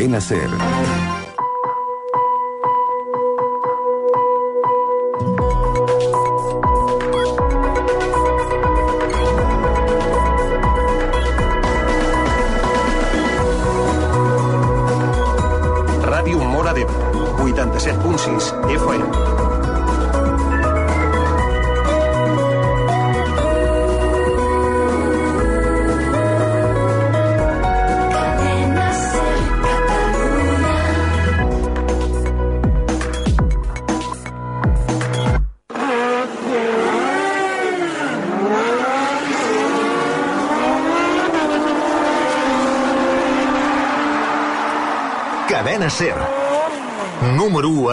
Cadena Ser. Ràdio Mora d'Ebre, 87.6 FM.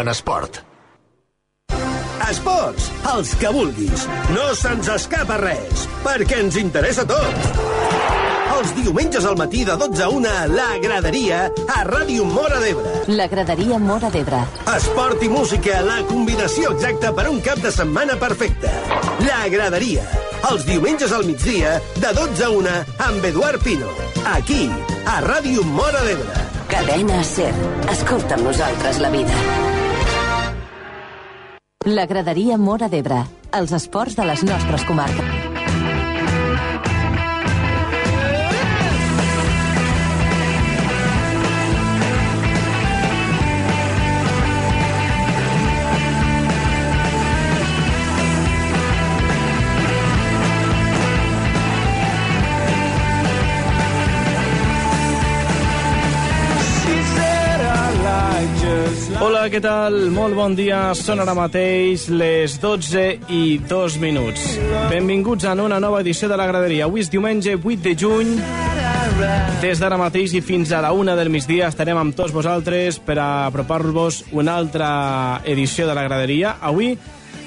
En esport. Esports, els que vulguis. No se'ns escapa res, perquè ens interessa tot. Els diumenges al matí de 12 a 1, la graderia a Ràdio Mora d'Ebre. La graderia Mora d'Ebre. Esport i música, la combinació exacta per a un cap de setmana perfecte. La graderia, els diumenges al migdia de 12 a 1 amb Eduard Pino. Aquí, a Ràdio Mora d'Ebre. Cadena Ser. Escolta amb nosaltres la vida. La graderia Mora d'Ebre. Els esports de les nostres comarques. Què tal? Molt bon dia. Són ara mateix les 12 i 2 minuts. Benvinguts a una nova edició de la graderia. Avui és diumenge 8 de juny. Des d'ara mateix i fins a la una del migdia estarem amb tots vosaltres per a apropar-vos una altra edició de la graderia. Avui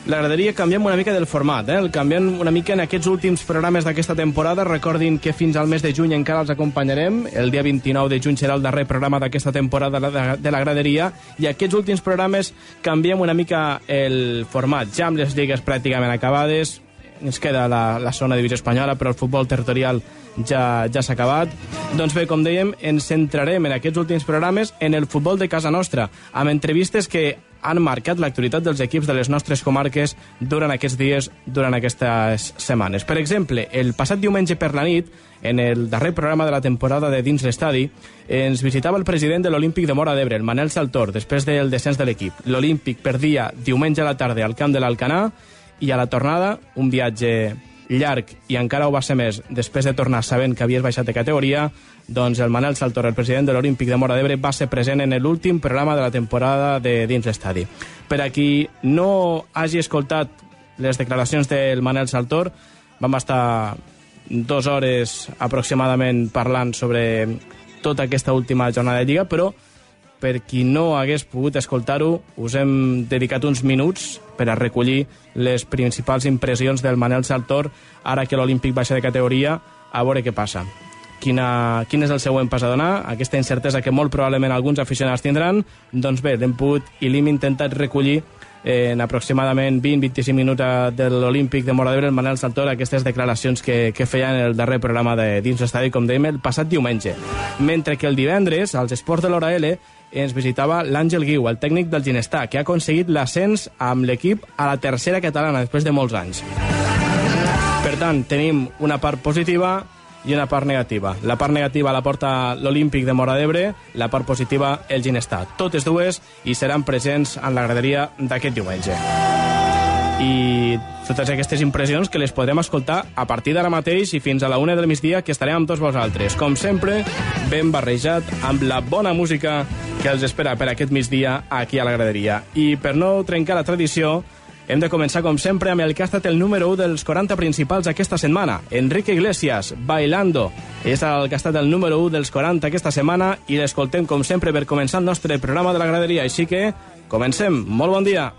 la graderia canviem una mica del format, eh? el canviem una mica en aquests últims programes d'aquesta temporada. Recordin que fins al mes de juny encara els acompanyarem. El dia 29 de juny serà el darrer programa d'aquesta temporada de- de la graderia i aquests últims programes canviem una mica el format. Ja amb les lligues pràcticament acabades, ens queda la, la zona divisió espanyola, però el futbol territorial ja, ja s'ha acabat. Doncs bé, com dèiem, ens centrarem en aquests últims programes en el futbol de casa nostra, amb entrevistes que han marcat l'actualitat dels equips de les nostres comarques durant aquests dies, durant aquestes setmanes. Per exemple, el passat diumenge per la nit, en el darrer programa de la temporada de Dins l'Estadi, ens visitava el president de l'Olímpic de Mora d'Ebre, el Manel Saltor, després del descens de l'equip. L'Olímpic perdia diumenge a la tarda al camp de l'Alcanar i a la tornada, un viatge llarg i encara ho va ser més després de tornar sabent que havies baixat de categoria, doncs el Manel Saltor, el president de l'Olímpic de Mora d'Ebre, va ser present en l'últim programa de la temporada de dins l'estadi. Per a qui no hagi escoltat les declaracions del Manel Saltor, vam estar dues hores aproximadament parlant sobre tota aquesta última jornada de Lliga, però per qui no hagués pogut escoltar-ho, us hem dedicat uns minuts per a recollir les principals impressions del Manel Saltor ara que l'Olímpic baixa de categoria, a veure què passa. Quina, quin és el següent pas a donar? Aquesta incertesa que molt probablement alguns aficionats tindran, doncs bé, l'hem pogut i l'hem intentat recollir eh, en aproximadament 20-25 minuts eh, de l'Olímpic de Mora d'Ebre, el Manel Saltor, aquestes declaracions que, que feia en el darrer programa de Dins l'Estadi, com dèiem, el passat diumenge. Mentre que el divendres, als esports de l'Hora L, ens visitava l'Àngel Guiu, el tècnic del Ginestà, que ha aconseguit l'ascens amb l'equip a la tercera catalana després de molts anys. Per tant, tenim una part positiva i una part negativa. La part negativa la porta l'Olímpic de Mora d'Ebre, la part positiva el Ginestà. Totes dues i seran presents en la graderia d'aquest diumenge. I totes aquestes impressions que les podrem escoltar a partir d'ara mateix i fins a la una del migdia que estarem amb tots vosaltres. Com sempre, ben barrejat amb la bona música que els espera per aquest migdia aquí a la graderia. I per no trencar la tradició, hem de començar, com sempre, amb el que ha estat el número 1 dels 40 principals aquesta setmana. Enrique Iglesias, Bailando. És el que ha estat el número 1 dels 40 aquesta setmana i l'escoltem, com sempre, per començar el nostre programa de la graderia. Així que, comencem. Molt bon dia.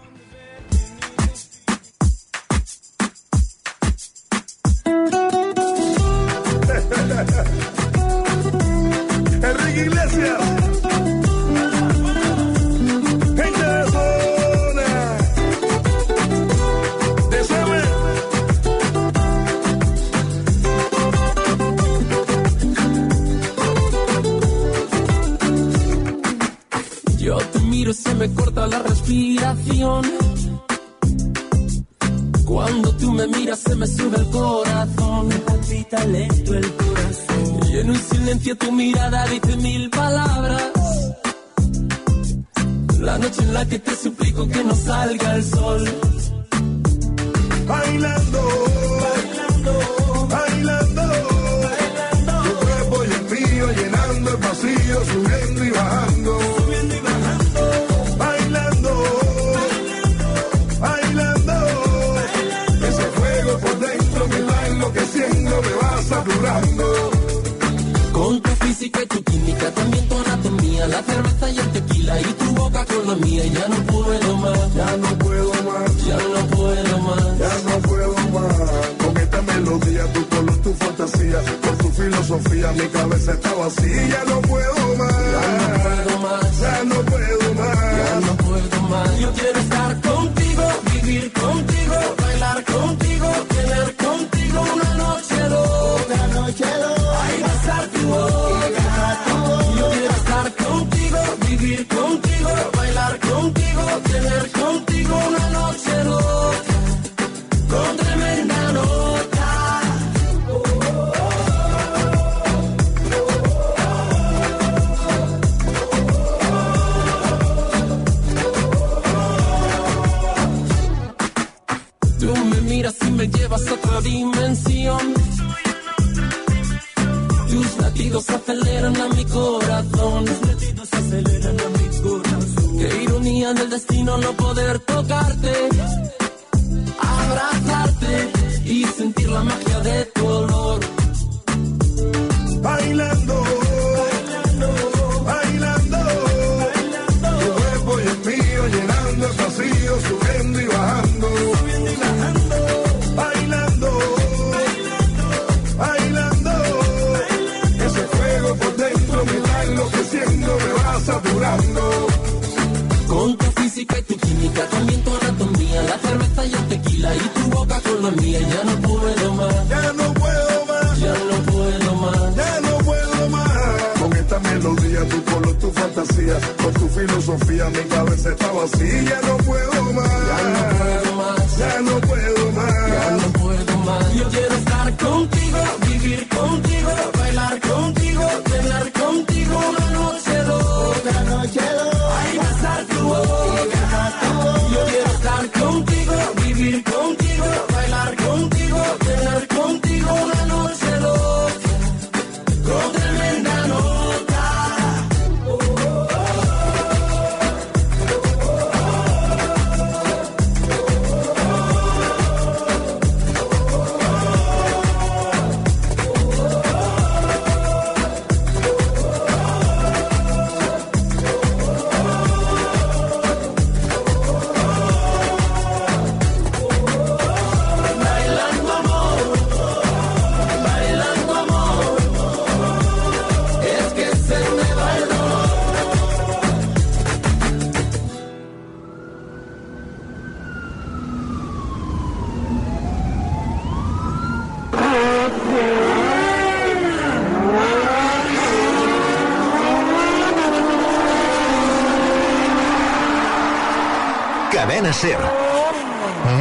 Ser.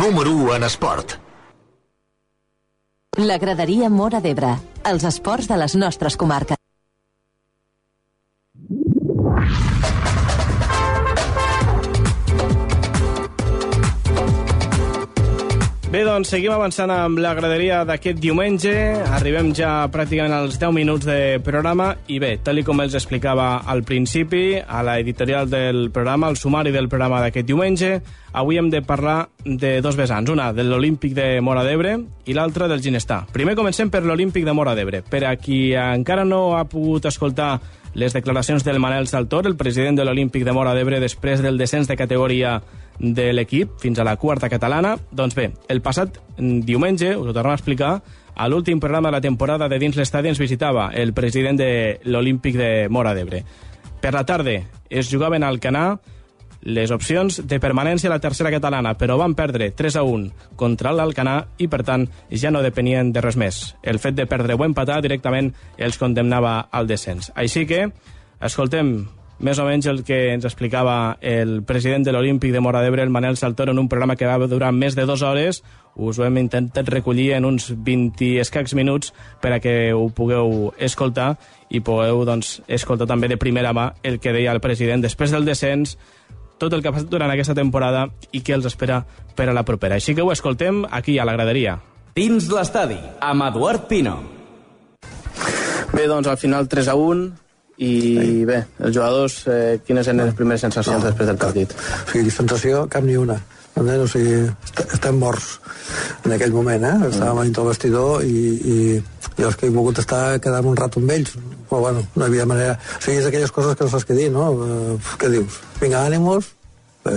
Número 1 en esport. La graderia Mora d'Ebre. Els esports de les nostres comarques. Bé, doncs seguim avançant amb la graderia d'aquest diumenge. Arribem ja pràcticament als 10 minuts de programa i bé, tal com els explicava al principi, a la editorial del programa, al sumari del programa d'aquest diumenge, avui hem de parlar de dos vessants, una de l'Olímpic de Mora d'Ebre i l'altra del Ginestar. Primer comencem per l'Olímpic de Mora d'Ebre. Per a qui encara no ha pogut escoltar les declaracions del Manel Saltor, el president de l'Olímpic de Mora d'Ebre, després del descens de categoria de l'equip fins a la quarta catalana. Doncs bé, el passat mm, diumenge, us ho tornem a explicar, a l'últim programa de la temporada de Dins l'Estadi ens visitava el president de l'Olímpic de Mora d'Ebre. Per la tarda es jugaven al Canà les opcions de permanència a la tercera catalana, però van perdre 3 a 1 contra l'Alcanà i, per tant, ja no depenien de res més. El fet de perdre o empatar directament els condemnava al descens. Així que escoltem més o menys el que ens explicava el president de l'Olímpic de Mora d'Ebre, el Manel Saltor, en un programa que va durar més de dues hores. Us ho hem intentat recollir en uns 20 escacs minuts per a que ho pugueu escoltar i pugueu doncs, escoltar també de primera mà el que deia el president després del descens, tot el que ha passat durant aquesta temporada i què els espera per a la propera. Així que ho escoltem aquí a la graderia. Dins l'estadi, amb Eduard Pino. Bé, doncs al final 3 a 1 i bé, els jugadors, eh, quines eren les primeres sensacions després del partit? O sigui, sensació, cap ni una. Entens? O sigui, est estem morts en aquell moment, eh? Estàvem a dintre el vestidor i, i, i els que he volgut estar quedant un rato amb ells, però bueno, no hi havia manera... O sigui, és aquelles coses que no saps què dir, no? Eh, què dius? Vinga, ànimos, Eh,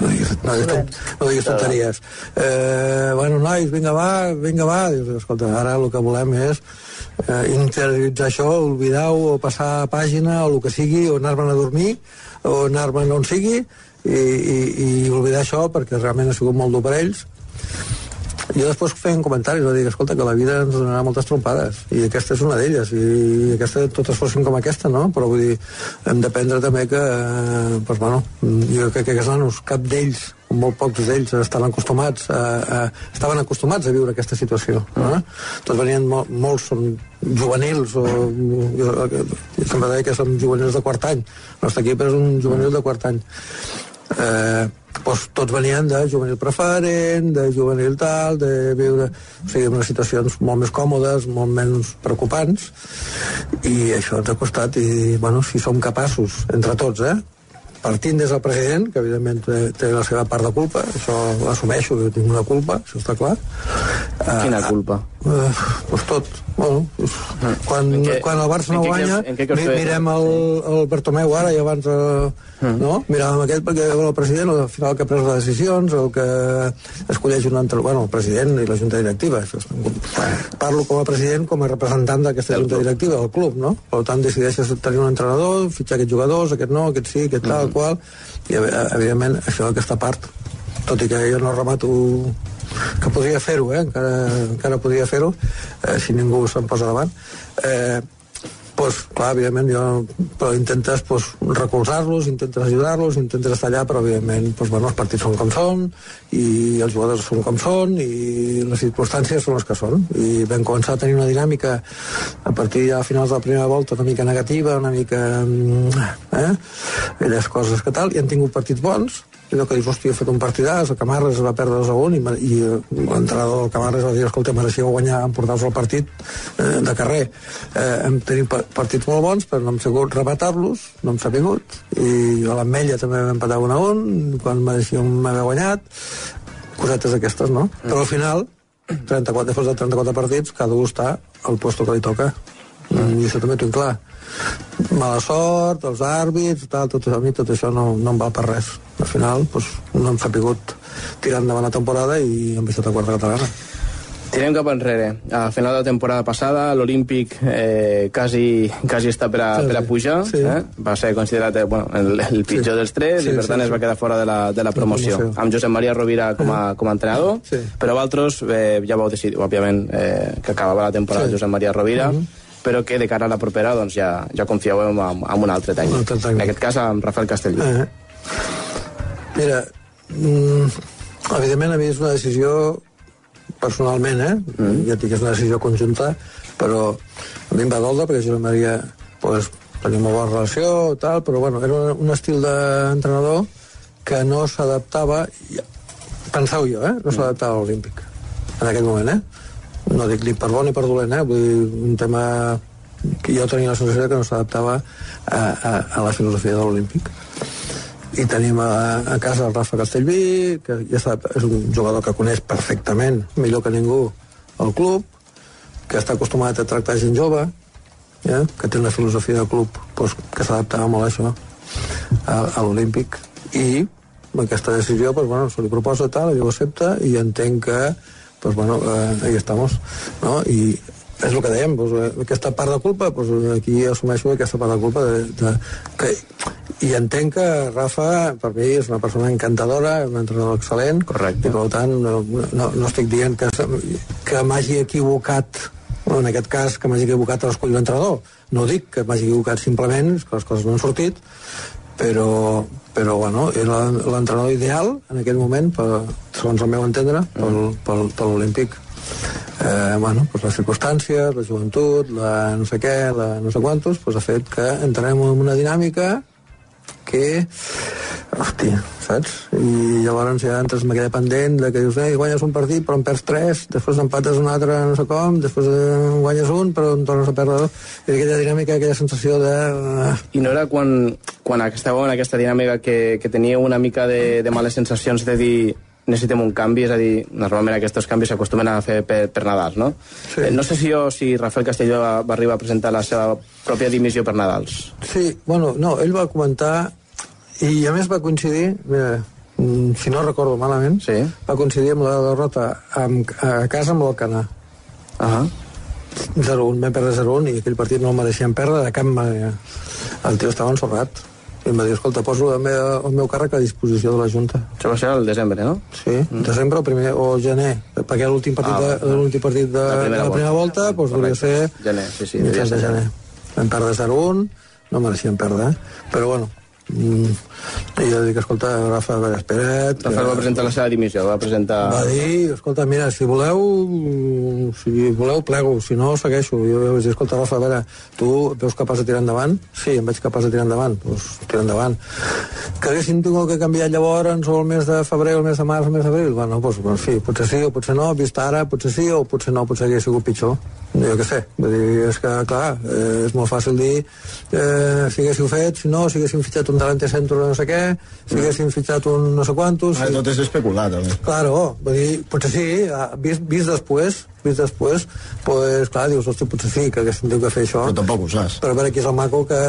no diguis, no, diguis, no diguis tonteries. Eh, bueno, nois, vinga, va, vinga, va. Dius, escolta, ara el que volem és eh, interioritzar això, oblidar-ho, o passar pàgina, o el que sigui, o anar-me'n a dormir, o anar-me'n on sigui, i, i, i oblidar això perquè realment ha sigut molt dur per ells jo després feien comentaris, va dir, escolta, que la vida ens donarà moltes trompades, i aquesta és una d'elles, i aquesta, totes fossin com aquesta, no? Però vull dir, hem d'aprendre també que, eh, doncs, bueno, jo crec que aquests nanos, cap d'ells, molt pocs d'ells, estaven acostumats a, a, estaven acostumats a viure aquesta situació, no? Tots venien, mol, molts són juvenils, o, jo, jo sempre deia que som juvenils de quart any, el nostre equip és un juvenil de quart any. Eh, doncs tots venien de juvenil preferent, de juvenil tal, de viure o sigui, en unes situacions molt més còmodes, molt menys preocupants, i això ens ha costat, i bueno, si som capaços, entre tots, eh, partint des del president, que evidentment té, té la seva part de culpa, això ho assumeixo, que tinc una culpa, això està clar. Quina culpa? Uh, doncs tot. Bueno, doncs, quan, En què- quan el Barça no guanya, creus- mirem el, el Bertomeu ara i abans eh, no? miràvem aquest perquè el president al final que ha pres les decisions el que escolleix un entre... bueno, el president i la junta directiva és... parlo com a president com a representant d'aquesta junta directiva del club no? per tant decideixes tenir un entrenador fitxar aquests jugadors, aquest no, aquest sí, aquest tal, qual i ev- evidentment això aquesta part tot i que jo no remato que podria fer-ho, eh? encara, encara podria fer-ho, eh, si ningú se'n posa davant. Eh, pues, clar, evidentment, jo, però intentes pues, recolzar-los, intentes ajudar-los, intentes estar allà, però evidentment pues, bueno, els partits són com són, i els jugadors són com són, i les circumstàncies són les que són. I vam començar a tenir una dinàmica a partir de finals de la primera volta una mica negativa, una mica... mm, Eh? Aquelles coses que tal, i han tingut partits bons, allò que dius, hòstia, he fet un partidàs, el Camarles es va perdre 2 a 1 i, i eh, l'entrenador del Camarles va dir, escolta, mereixíeu guanyar, emportar-vos el partit eh, de carrer. Eh, hem tenit pa- partits molt bons, però no hem sabut rematar-los, no hem sabut, i a l'Ametlla també vam empatar 1 a 1, quan mereixíem haver guanyat, cosetes d'aquestes, no? Però al final, 34, després de 34 partits, cada un està al puesto que li toca. Mm. I això també tinc clar. Mala sort, els àrbits, tal, tot a mi tot això no, no em val per res. Al final, doncs, no hem sapigut tirar endavant la temporada i hem baixat a quarta catalana. Tirem cap enrere. A final de la temporada passada, l'Olímpic eh, quasi, quasi està per a, Sí, per a pujar. Sí. Eh? Va ser considerat eh, bueno, el, el pitjor Sí. dels tres Sí, i per sí, tant sí. es va quedar fora de la, de la promoció. promoció. Amb Josep Maria Rovira com a, com a entrenador, Sí. però vosaltres eh, ja vau decidir, òbviament, eh, que acabava la temporada Sí. Josep Maria Rovira, Mhm. Però que de cara a la propera doncs, ja, ja confieu en, en, en un altre tècnic. Altre tècnic. En aquest cas, amb Rafael Castellví. Eh. Mira, mm, evidentment a mi és una decisió personalment, eh? Mm. Ja et dic que és una decisió conjunta, però a mi em va doldre perquè Josep Maria pues, tenia molt bona relació tal, però bueno, era un, estil d'entrenador que no s'adaptava, penseu jo, eh? no s'adaptava a l'Olímpic en aquell moment, eh? No dic ni per bo ni per dolent, eh? Vull dir, un tema que jo tenia la sensació que no s'adaptava a, a, a la filosofia de l'Olímpic i tenim a, a casa el Rafa Castellví, que ja sap, és un jugador que coneix perfectament, millor que ningú, el club, que està acostumat a tractar gent jove, ja, que té una filosofia de club doncs, que s'adaptava molt a això, a, a l'Olímpic, i aquesta decisió doncs, bueno, se li proposa tal, ell ho accepta, i entenc que doncs, bueno, eh, ahí estamos, no? i és el que dèiem, doncs, eh, aquesta part de culpa, doncs, aquí assumeixo aquesta part de culpa de, de, que, i entenc que Rafa, per mi, és una persona encantadora, un entrenador excel·lent, Correcte. i per tant no, no, no estic dient que, que m'hagi equivocat en aquest cas, que m'hagi equivocat a l'escollir l'entrenador. No dic que m'hagi equivocat simplement, que les coses no han sortit, però, però bueno, era l'entrenador ideal en aquell moment, per, segons el meu entendre, pel, pel, per l'Olímpic. Eh, bueno, pues les circumstàncies, la joventut, la no sé què, la no sé quantos, pues ha fet que entrem en una dinàmica que hòstia, saps? I llavors ja entres amb aquella pendent de que dius, eh, guanyes un partit però en perds tres, després empates un altre no sé com, després eh, guanyes un però en tornes a perdre dos. I aquella dinàmica, aquella sensació de... eh, I no era quan, quan estàveu en aquesta dinàmica que, que teníeu una mica de, de males sensacions de dir necessitem un canvi, és a dir, normalment aquests canvis s'acostumen a fer per, per Nadals, no? Sí. Eh, no sé si jo, si Rafael Castelló va, va arribar a presentar la seva pròpia dimissió per Nadals. Sí, bueno, no, ell va comentar i a més va coincidir, mira, mm, si no recordo malament, Sí. va coincidir amb la derrota amb, a casa amb l'Alcanar. Ah 0-1, vam perdre 0-1 i aquell partit no el mereixíem perdre de cap manera. El tio estava ensorrat. I em va dir, escolta, poso el meu, el meu càrrec a disposició de la Junta. Això va ser al desembre, no? Sí, mm. desembre o, primer, o gener, perquè l'últim partit, Ah, de, l'últim partit de, La primera primera, la primera volta, volta. doncs, Correcte. ser Gener, sí, sí, devia mitjans de gener. Vam perdre 0-1, no mereixíem perdre, eh? però bueno, mm, i jo dic, escolta, Rafa, veure, espera't... Rafael va que- presentar la seva dimissió, va presentar... va dir, escolta, mira, si voleu, si voleu plego, si no, segueixo. Jo vaig dir, escolta, Rafa, a veure, tu veus capaç de tirar endavant? Sí, em veig capaç de tirar endavant. Doncs tira endavant. Que haguéssim tingut que canviar llavors o el mes de febrer, o el mes de març, o el mes d'abril? Bueno, doncs, doncs sí, potser sí o potser no, vist ara, potser sí o potser no, potser hauria sigut pitjor. Jo què sé, vull dir, és que, clar, eh, és molt fàcil dir eh, si haguéssiu fet, si no, si haguéssim fitxat un delante centro no sé què, si haguéssim fitxat un no sé quantos... Ah, tot és especular, també. Claro, vull dir, potser sí, ah, vist, vist després, vist després, pues, clar, dius, hosti, potser sí que haguéssim tingut que fer això. Però tampoc ho saps. Però a veure qui és el maco que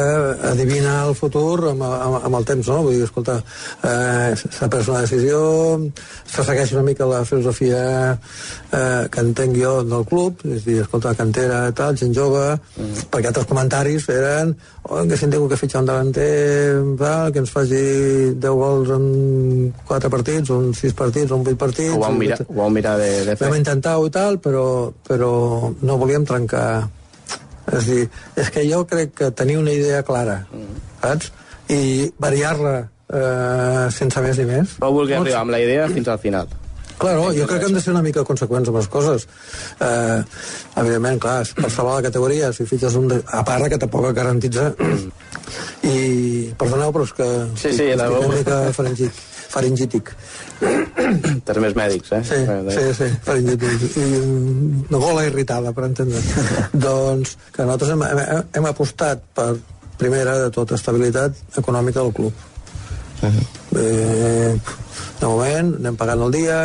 adivina el futur amb, amb, amb el temps, no? Vull dir, escolta, eh, s'ha pres una decisió, se segueix una mica la filosofia eh, que entenc jo del club, és dir, escolta, cantera tal, gent jove, mm. perquè altres comentaris eren oh, s'han tingut que fitxar un davanter tal, que ens faci 10 gols en 4 partits, o en 6 partits, o en 8 partits. Ho vau mirar, ho vau mirar de, de fer. Vam intentar-ho i tal, però, però no volíem trencar. És dir, és que jo crec que tenir una idea clara, Mm. saps? I variar-la eh, sense més ni més. Vau voler arribar amb la idea fins al final. Claro, jo crec que hem de ser una mica conseqüents amb les coses. Eh, evidentment, clar, per salvar la categoria, si fitxes un... De... A part que tampoc garantitza... I, perdoneu, però és que... Sí, sí, estic la una veu- mica faringit, faringític. Termes mèdics, eh? Sí, sí, sí, faringític. I una gola irritada, per entendre. doncs que nosaltres hem, hem, hem apostat per, primera de tot, estabilitat econòmica del club. Eh, de moment anem pagant el dia,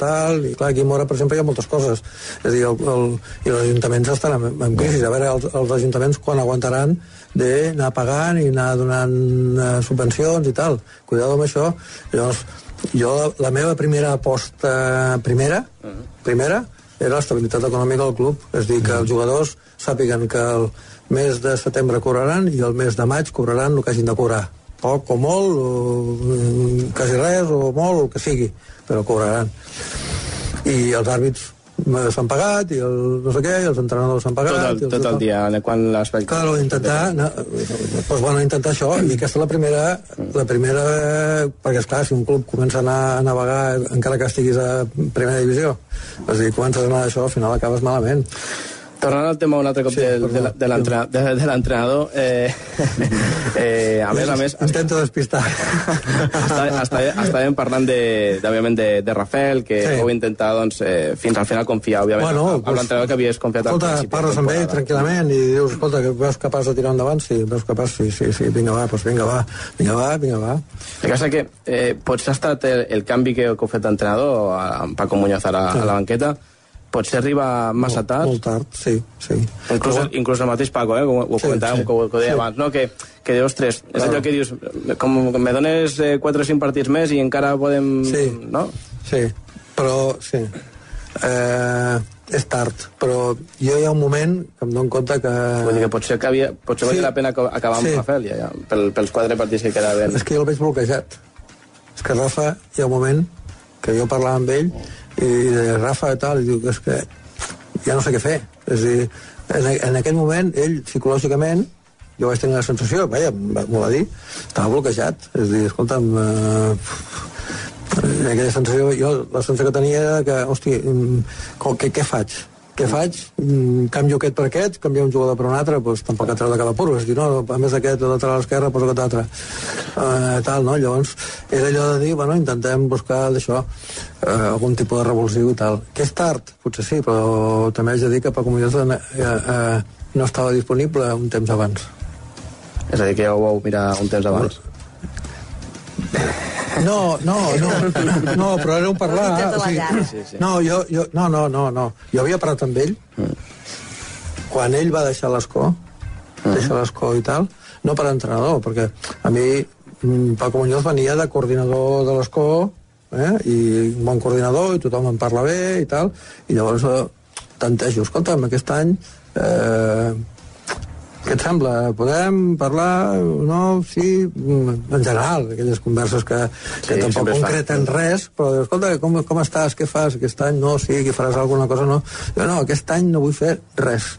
tal, i clar, aquí a Mora, per exemple, hi ha moltes coses. És a dir, el, el, i els ajuntaments estan en, en crisi. A veure, els, els ajuntaments quan aguantaran d'anar pagant i anar donant eh, subvencions i tal. Cuidado amb això. Llavors, jo, la, la meva primera aposta, primera, primera, era l'estabilitat econòmica del club. És dir, que els jugadors sàpiguen que el mes de setembre cobraran i el mes de maig cobraran el que hagin de cobrar poc o molt, o, mm, quasi res, o molt, el que sigui, però cobraran. I els àrbits s'han pagat, i el no sé què, i els entrenadors s'han pagat... Tot el, i els tot el dia, quan l'aspecte... Claro, intentar, no, pues bueno, intentar això, i aquesta és la primera, la primera, perquè esclar, si un club comença a anar a navegar, encara que estiguis a primera divisió, és a dir, comences a anar d'això, al final acabes malament. Tornant al tema un altre cop Sí, del- de, perdó. de l'entre- de, de l'entrenador, eh, eh, a més a més, Intento despistar. està, està, estàvem parlant de, de, òbviament de, de Rafael, que Sí. sí. heu intentat doncs, eh, fins al final confiar, òbviament, Bueno, amb pues, l'entrenador que havies confiat al Escolta, principi. parles amb ell tranquil·lament i dius, escolta, que veus capaç de tirar endavant? Sí, veus capaç? Sí, sí, sí, vinga, va, doncs vinga, va, vinga, va, vinga, va. El que passa que eh, potser ha estat el, el canvi que, que heu fet d'entrenador, amb Paco Muñoz a la, a la banqueta, potser arriba massa Molt- tard. Molt tard, sí, sí. Inclús, inclús el mateix Paco, eh, com ho Sí, comentàvem, sí. que, ho, que ho deia Sí. abans, no? que, que dius, ostres, és Claro. allò que dius, com que me dones eh, 4 o 5 partits més i encara podem... Sí. No? Sí, però sí. Eh, és tard, però jo hi ha un moment que em dono compte que... Vull dir que potser, que havia, potser Sí. valia la pena acabar amb Sí. Rafael, ja, ja, pel, pels quatre partits que quedaven. És que jo el veig bloquejat. És que Rafa, hi ha un moment que jo parlava amb ell i deia, Rafa tal, i diu que és que ja no sé què fer. És dir, en, en aquell moment, ell, psicològicament, jo vaig tenir la sensació, vaja, m'ho va dir, estava bloquejat. És dir, escolta'm, eh, aquella sensació, jo la sensació que tenia era que, hosti, mm, què, què faig? Què faig? Mm, Canvio aquest per aquest, canvio un jugador per un altre, doncs tampoc et treu de cada puro. És a dir, no, a més d'aquest lateral esquerre, poso aquest altre. Uh, tal, no? Llavors, era allò de dir, bueno, intentem buscar d'això, uh, algun tipus de revulsiu i tal. Que és tard, potser sí, però també haig de dir que Paco Muñoz uh, uh, no estava disponible un temps abans. És a dir, que ja ho vau mirar un temps abans. No, no, no, no, però un parlar... O sigui, treballar. Sí, sí. no, jo, jo, no, no, no, no. Jo havia parlat amb ell quan ell va deixar l'escó, deixar l'escó i tal, no per entrenador, perquè a mi mm, Paco Muñoz venia de coordinador de l'escó, eh, i un bon coordinador, i tothom en parla bé i tal, i llavors eh, tantejo, escolta'm, aquest any eh, què et sembla? Podem parlar? No? Sí? En general, aquelles converses que, que Sí, tampoc es fa. concreten res, però escolta, com, com estàs? Què fas aquest any? No, sí, que faràs alguna cosa, no. Jo, no, aquest any no vull fer res.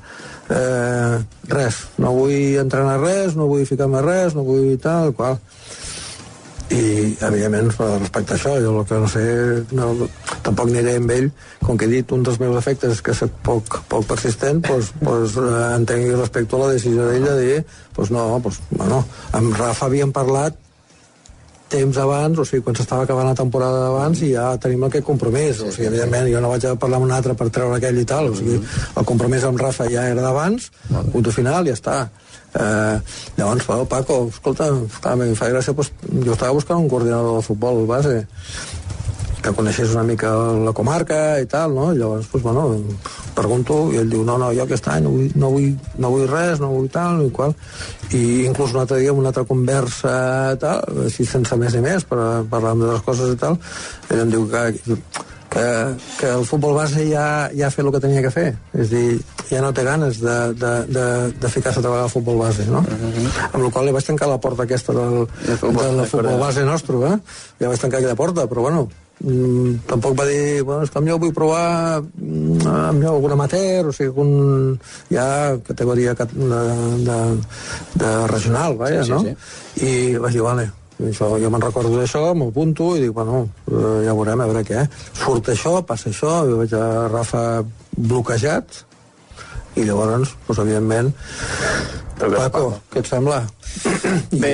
Eh, res. No vull entrenar res, no vull ficar-me res, no vull tal, qual i evidentment respecte a això jo el que no sé no, tampoc aniré amb ell. Com que he dit un dels meus efectes és que soc poc, poc persistent doncs, doncs eh, entenc i respecto la decisió d'ell de dir doncs no, doncs, bueno, amb Rafa havíem parlat temps abans, o sigui, quan s'estava acabant la temporada d'abans i ja tenim aquest compromís, o sigui, evidentment jo no vaig a parlar amb un altre per treure aquell i tal, o sigui, el compromís amb Rafa ja era d'abans, punt final, ja està. Eh, llavors, bueno, Paco, escolta, clar, em fa gràcia, doncs, jo estava buscant un coordinador de futbol base, que coneixés una mica la comarca i tal, no? Llavors, doncs, bueno, pregunto, i ell diu, no, no, jo aquest any no vull, no vull, no vull res, no vull tal, vull qual. I inclús un altre dia, una altra conversa, tal, així sense més ni més, per parlar de les coses i tal, ell em diu que, que, que el futbol base ja, ja ha fet el que tenia que fer. És dir, ja no té ganes de, de, de, de ficar-se a treballar al futbol base, no? Amb la qual li vaig tancar la porta aquesta del, futbol, del futbol base nostre, eh? Ja vaig tancar aquella porta, però bueno, mm, tampoc va dir, bueno, és que jo vull provar mm, amb jo algun amateur, o sigui, algun ja categoria cat- de, de, de regional, vaja, Sí, sí, no? sí. I vaig dir, vale, això, jo me'n recordo d'això, m'apunto i dic, bueno, eh, ja veurem, a veure què. Surt això, passa això, i veig a Rafa bloquejat, i llavors, doncs, evidentment, Paco, què et sembla? Bé,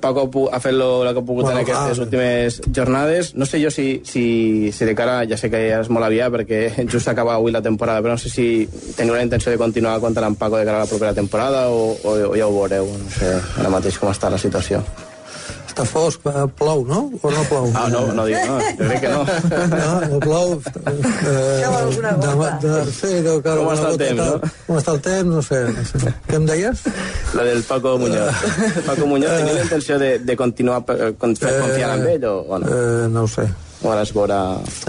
Paco ha fet lo, el que ha pogut Bueno, en aquestes clar. últimes jornades. No sé jo si, si, si de cara, ja sé que ja és molt aviat perquè just acaba avui la temporada, però no sé si teniu la intenció de continuar comptant amb Paco de cara a la propera temporada o, o, o ja ho veureu, no sé ara mateix com està la situació. Està fosc, eh, plou, no? O no plou? Ah, no, no dic, no, jo crec que no. No, no plou. Eh, alguna de, gota. de, sí, deu caure Com està el temps, tal. no? Com està el temps, no sé. No sé. Què em deies? La del Paco Muñoz. Paco Muñoz, teniu la intenció de, de continuar eh, con- confiant en ell o, o no? Eh, no ho sé, O ara es veurà...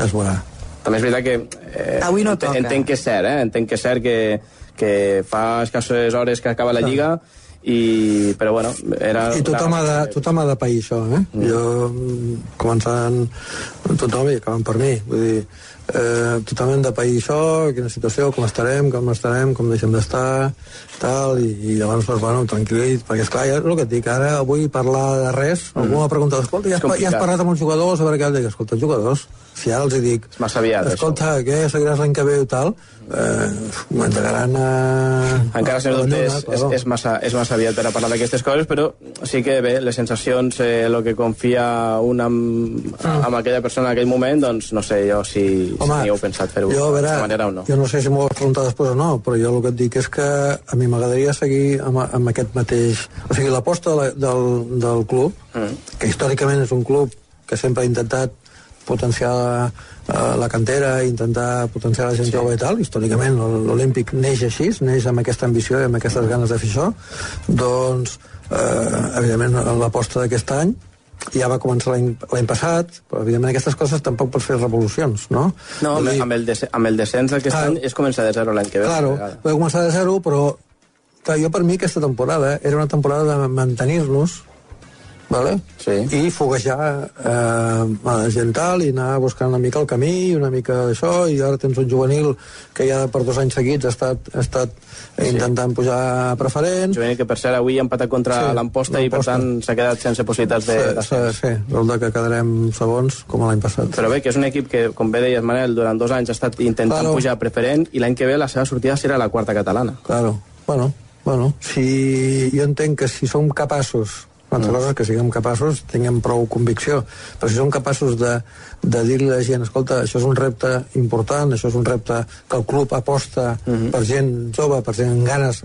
es veurà. També és veritat que... Eh, Avui no toca. Entenc que és cert, eh? Entenc que és cert que, que fa escasses hores que acaba la Lliga i... Però, bueno, era... I tothom ha, de, tothom ha de pair això, eh? Mm. Jo, començant tothom i acabant per mi, vull dir, eh, tothom hem de pair això, quina situació, com estarem, com estarem, com deixem d'estar, tal, i, i llavors, doncs, bueno, tranquil·lit, perquè, esclar, ja és el que et dic, ara vull parlar de res, mm. algú m'ha preguntat, escolta, ja has, ja has parlat amb uns jugadors, a veure què, dic, escolta, els jugadors, si ara els dic, És massa aviat, escolta, què, seguiràs l'any que ve i tal, eh, m'entregaran a... Encara, la dubte, és, és, és, massa, és massa aviat per a parlar d'aquestes coses, però sí que bé, les sensacions, eh, el que confia un amb, amb aquella persona en aquell moment, doncs no sé jo si, si Home, n'hi heu pensat fer-ho d'aquesta manera o no. Jo no sé si m'ho vas preguntar després o no, però jo el que et dic és que a mi m'agradaria seguir amb, amb aquest mateix... O sigui, l'aposta de la- del, del club, Mm. que històricament és un club que sempre ha intentat potenciar eh, la cantera, intentar potenciar la gent Sí. jove i tal, històricament l'Olímpic neix així, neix amb aquesta ambició i amb aquestes ganes de fer això, doncs, eh, evidentment, l'aposta d'aquest any ja va començar l'any passat, però evidentment aquestes coses tampoc pots fer revolucions, no? No, amb, dir, amb, el des, amb el descens d'aquest Clar. any és començar de zero l'any que ve. Claro, la va començar de zero, però clar, jo per mi aquesta temporada era una temporada de mantenir-nos vale? Sí. i foguejar eh, a la gent tal i anar buscant una mica el camí una mica d'això i ara tens un juvenil que ja per dos anys seguits ha estat, ha estat sí. intentant pujar preferent Juvenil que per cert avui ha empatat contra Sí, l'Amposta i per tant s'ha quedat sense possibilitats de... sí, sí, sí, resulta que quedarem segons com l'any passat Però bé, que és un equip que, com bé deies, Manel, durant dos anys ha estat intentant Claro. pujar preferent i l'any que ve la seva sortida serà la quarta catalana. Claro, bueno, bueno, si jo entenc que si som capaços una altra cosa és que siguem capaços, tinguem prou convicció, però si som capaços de, de dir-li a la gent, escolta, això és un repte important, això és un repte que el club aposta per gent jove, per gent amb ganes,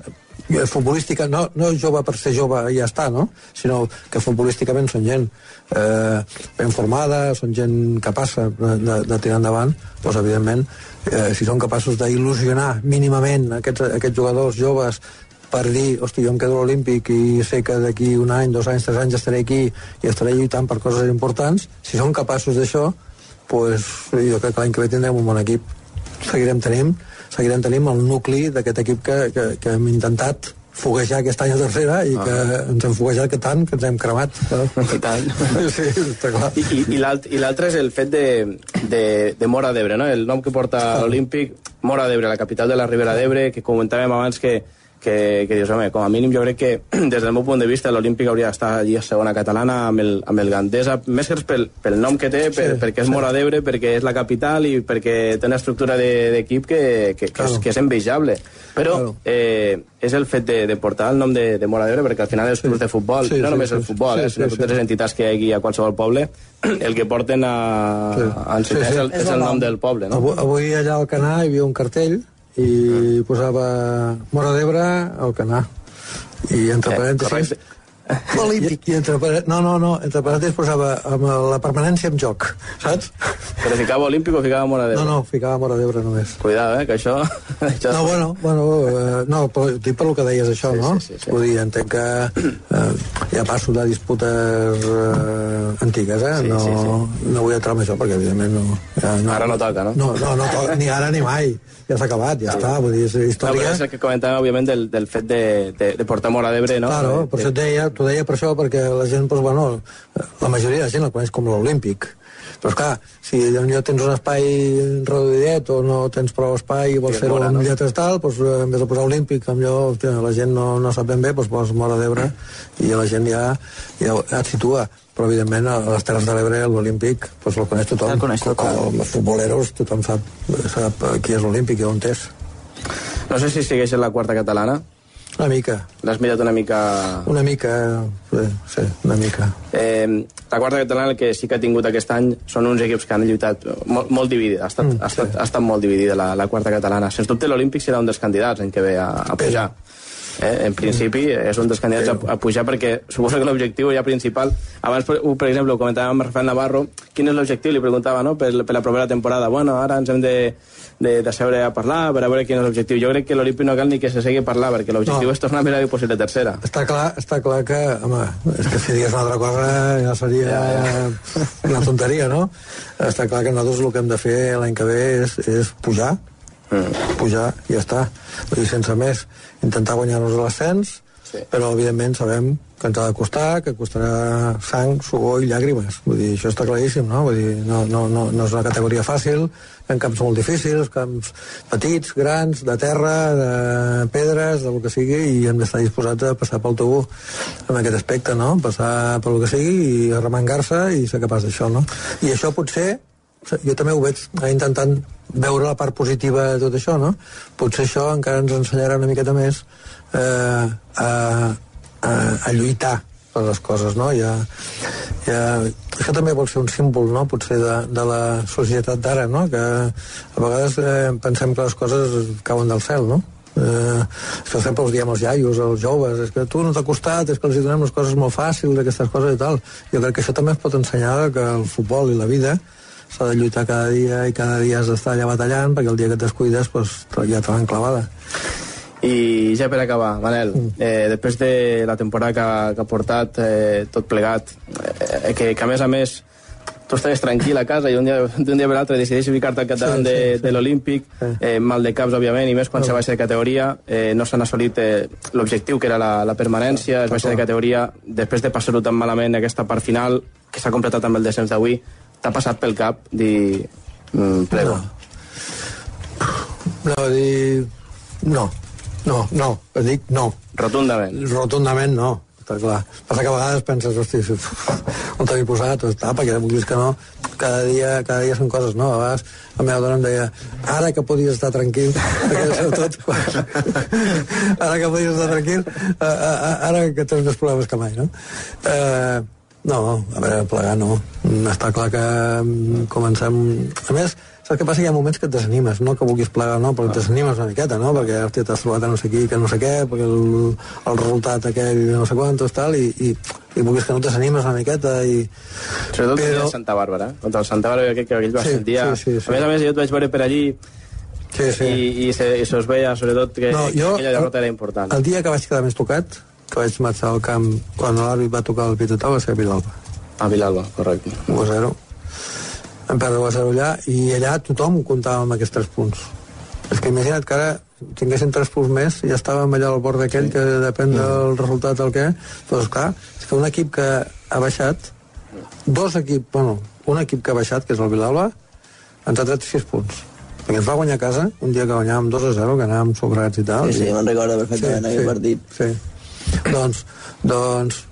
eh, futbolística, no, no jove per ser jove i ja està, no? sinó que futbolísticament són gent eh, ben formada, són gent capaç de, de, de tirar endavant, doncs evidentment, eh, si són capaços d'il·lusionar mínimament aquests, aquests jugadors joves per dir, hosti, jo em quedo a l'Olímpic i sé que d'aquí un any, dos anys, tres anys estaré aquí i estaré lluitant per coses importants, si són capaços d'això, pues, jo crec que l'any que ve tindrem un bon equip. Seguirem tenint, seguirem tenint el nucli d'aquest equip que, que, que hem intentat foguejar aquest any a tercera i que ens hem foguejat que tant que ens hem cremat. I tant. Sí, està clar. I, i, i l'altre és el fet de, de, de Mora d'Ebre, no? el nom que porta l'Olímpic, Mora d'Ebre, la capital de la Ribera d'Ebre, que comentàvem abans que, que, que dius, home, com a mínim jo crec que des del meu punt de vista l'Olímpic hauria d'estar allí a segona catalana amb el, amb el Gandesa, més que pel, pel nom que té, per, Sí, perquè és sí. Mora d'Ebre, perquè és la capital i perquè té una estructura de- d'equip que, que, que, Claro. és, que és envejable. Però Claro. eh, és el fet de, de portar el nom de, de Mora d'Ebre, perquè al final els clubs de futbol, Sí, no sí, només sí, el futbol, sí, eh, sinó sí, totes sí. les entitats que hi hagi a qualsevol poble, el que porten a, Sí. a encetar Sí, sí. és, el, és el nom del poble, no? Avui, avui allà al Canà hi havia un cartell i posava Mora d'Ebre al Canà. I entre Eh, parèntesis... correcte. Olímpic. I, i entre, no, no, no, entre parèntesis posava amb la permanència en joc, saps? Però ficava olímpic o ficava Mora d'Ebre? No, no, ficava Mora d'Ebre només. Cuidado, eh, que això... això No, bueno, bueno eh, no, però dic per que deies això, Sí, no? sí, sí, sí. Vull dir, entenc que eh, ja passo de disputes eh, antigues, eh? Sí, no, sí, sí. no vull entrar en això, perquè evidentment no... Ja, no Ara no toca, no? No, no, no toca, ni ara ni mai. Ja s'ha acabat, ja està, vull dir, és No, història... és el que comentàvem, òbviament, del, del fet de, de, de portar Mora d'Ebre, no? Claro, Eh, per això et deia, t'ho deia per això, perquè la gent, doncs, bueno, la majoria de la gent el coneix com l'Olímpic. Però, esclar, si potser tens un espai reduïdet o no tens prou espai i vols fer-ho amb no? lletres tal, doncs, eh, en vez de posar Olímpic, potser hòstia, la gent no, no sap ben bé, doncs pos Mora d'Ebre i la gent ja, ja, ja et situa. Però, evidentment, a les Terres de l'Ebre, l'Olímpic, doncs el coneix tothom. El coneix tothom. Com els futboleros, tothom sap, sap qui és l'Olímpic i on és. No sé si segueix en la quarta catalana. Una mica, L'has mirat una mica... una mica, sí, sí una mica. Eh, la quarta catalana el que sí que ha tingut aquest any són uns equips que han lluitat molt, molt dividida, ha estat, Mm, ha, estat, ha estat molt dividida la, la quarta catalana. Sens dubte l'Olímpic serà un dels candidats en què ve a, a pujar. Eh, en principi és un dels candidats a, a pujar perquè suposo que l'objectiu ja principal abans per, per exemple ho comentàvem amb Rafael Navarro quin és l'objectiu, li preguntava no? per, per la propera temporada bueno, ara ens hem de, de, de seure a parlar per a veure quin és l'objectiu jo crec que l'Olímpic no cal ni que se segui a parlar perquè l'objectiu No. és tornar a mirar possible tercera Està clar, està clar que, home, és que si digués una altra cosa ja seria una tonteria, no? Està clar que nosaltres el que hem de fer l'any que ve és, és pujar, pujar i ja està. Vull dir, sense més, intentar guanyar-nos l'ascens, Sí. però evidentment sabem que ens ha de costar, que costarà sang, suor i llàgrimes. Vull dir, això està claríssim, no? Vull dir, no, no, no, no és una categoria fàcil, en camps molt difícils, camps petits, grans, de terra, de pedres, del que sigui, i hem d'estar disposats a passar pel tubo en aquest aspecte, no? Passar pel que sigui i arremangar-se i ser capaç d'això, no? I això potser jo també ho veig eh, intentant veure la part positiva de tot això, no? Potser això encara ens ensenyarà una miqueta més eh, a, a, a lluitar per les coses, no? Ja, ja, això també vol ser un símbol, no?, potser de, de la societat d'ara, no?, que a vegades eh, pensem que les coses cauen del cel, no? Eh, això sempre us diem als iaios, als joves, és que tu no t'ha costat, és que els donem les coses molt fàcils, aquestes coses i tal. Jo crec que això també es pot ensenyar que el futbol i la vida s'ha de lluitar cada dia i cada dia has d'estar allà batallant perquè el dia que et descuides pues, ja te l'han clavada. I ja per acabar, Manel, eh, després de la temporada que, ha- que ha portat eh, tot plegat, eh, que, que a més a més tu estaves tranquil a casa i un dia, d'un dia per l'altre decideixes ficar-te al capdavant Sí, de, sí, sí. de l'Olímpic, eh, mal de caps, òbviament, i més quan se baixa de categoria, eh, no s'han assolit eh, l'objectiu, que era la, la permanència, es baixa de categoria, després de passar-ho tan malament aquesta part final, que s'ha completat amb el descens d'avui, t'ha passat pel cap dir... Mm, plego. No, dir... No, no, no, dic no. Rotundament. Rotundament no, està clar. Passa que a vegades penses, hosti, on t'havia posat, està, perquè vulguis que no, cada dia, cada dia són coses, no? A vegades la meva dona em deia, ara que podies estar tranquil, perquè sobretot, ara que podies estar tranquil, ara que tens més problemes que mai, no? Eh, no, a veure, plegar no. Està clar que mm, comencem... A més, saps què passa? Hi ha moments que et desanimes, no que vulguis plegar, no, però et desanimes una miqueta, no? Perquè, hòstia, t'has trobat a no sé qui, que no sé què, perquè el, el resultat aquell no sé quantos, tal, i, i, i vulguis que no et desanimes una miqueta, i... Sobretot Però- Però... Santa Bàrbara. Contra el Santa Bàrbara, crec que aquell va Sí, el dia... sí, sí, sí. A més a més, jo et vaig veure per allí Sí, sí. i, i, se, i se us veia, sobretot, que, No, que jo- aquella derrota era important. El dia que vaig quedar més tocat, que vaig marxar al camp quan l'àrbit va tocar el pitotau, va ser a Vilalba. A Vilalba, correcte. 1 a 0. Vam perdre 1 a 0 allà, i allà tothom comptava amb aquests 3 punts. És que imagina't que ara tinguéssim 3 punts més i ja estàvem allà al bord d'aquell que depèn del resultat del què. Doncs clar, és que un equip que ha baixat, dos equips, bueno, un equip que ha baixat, que és el Vilalba, ens ha tret 6 punts. Perquè ens va guanyar a casa, un dia que guanyàvem 2 a 0, que anàvem sobrats i tal. Sí, sí, i- me'n recordo perfectament, aquell partit. Sí. Doncs, doncs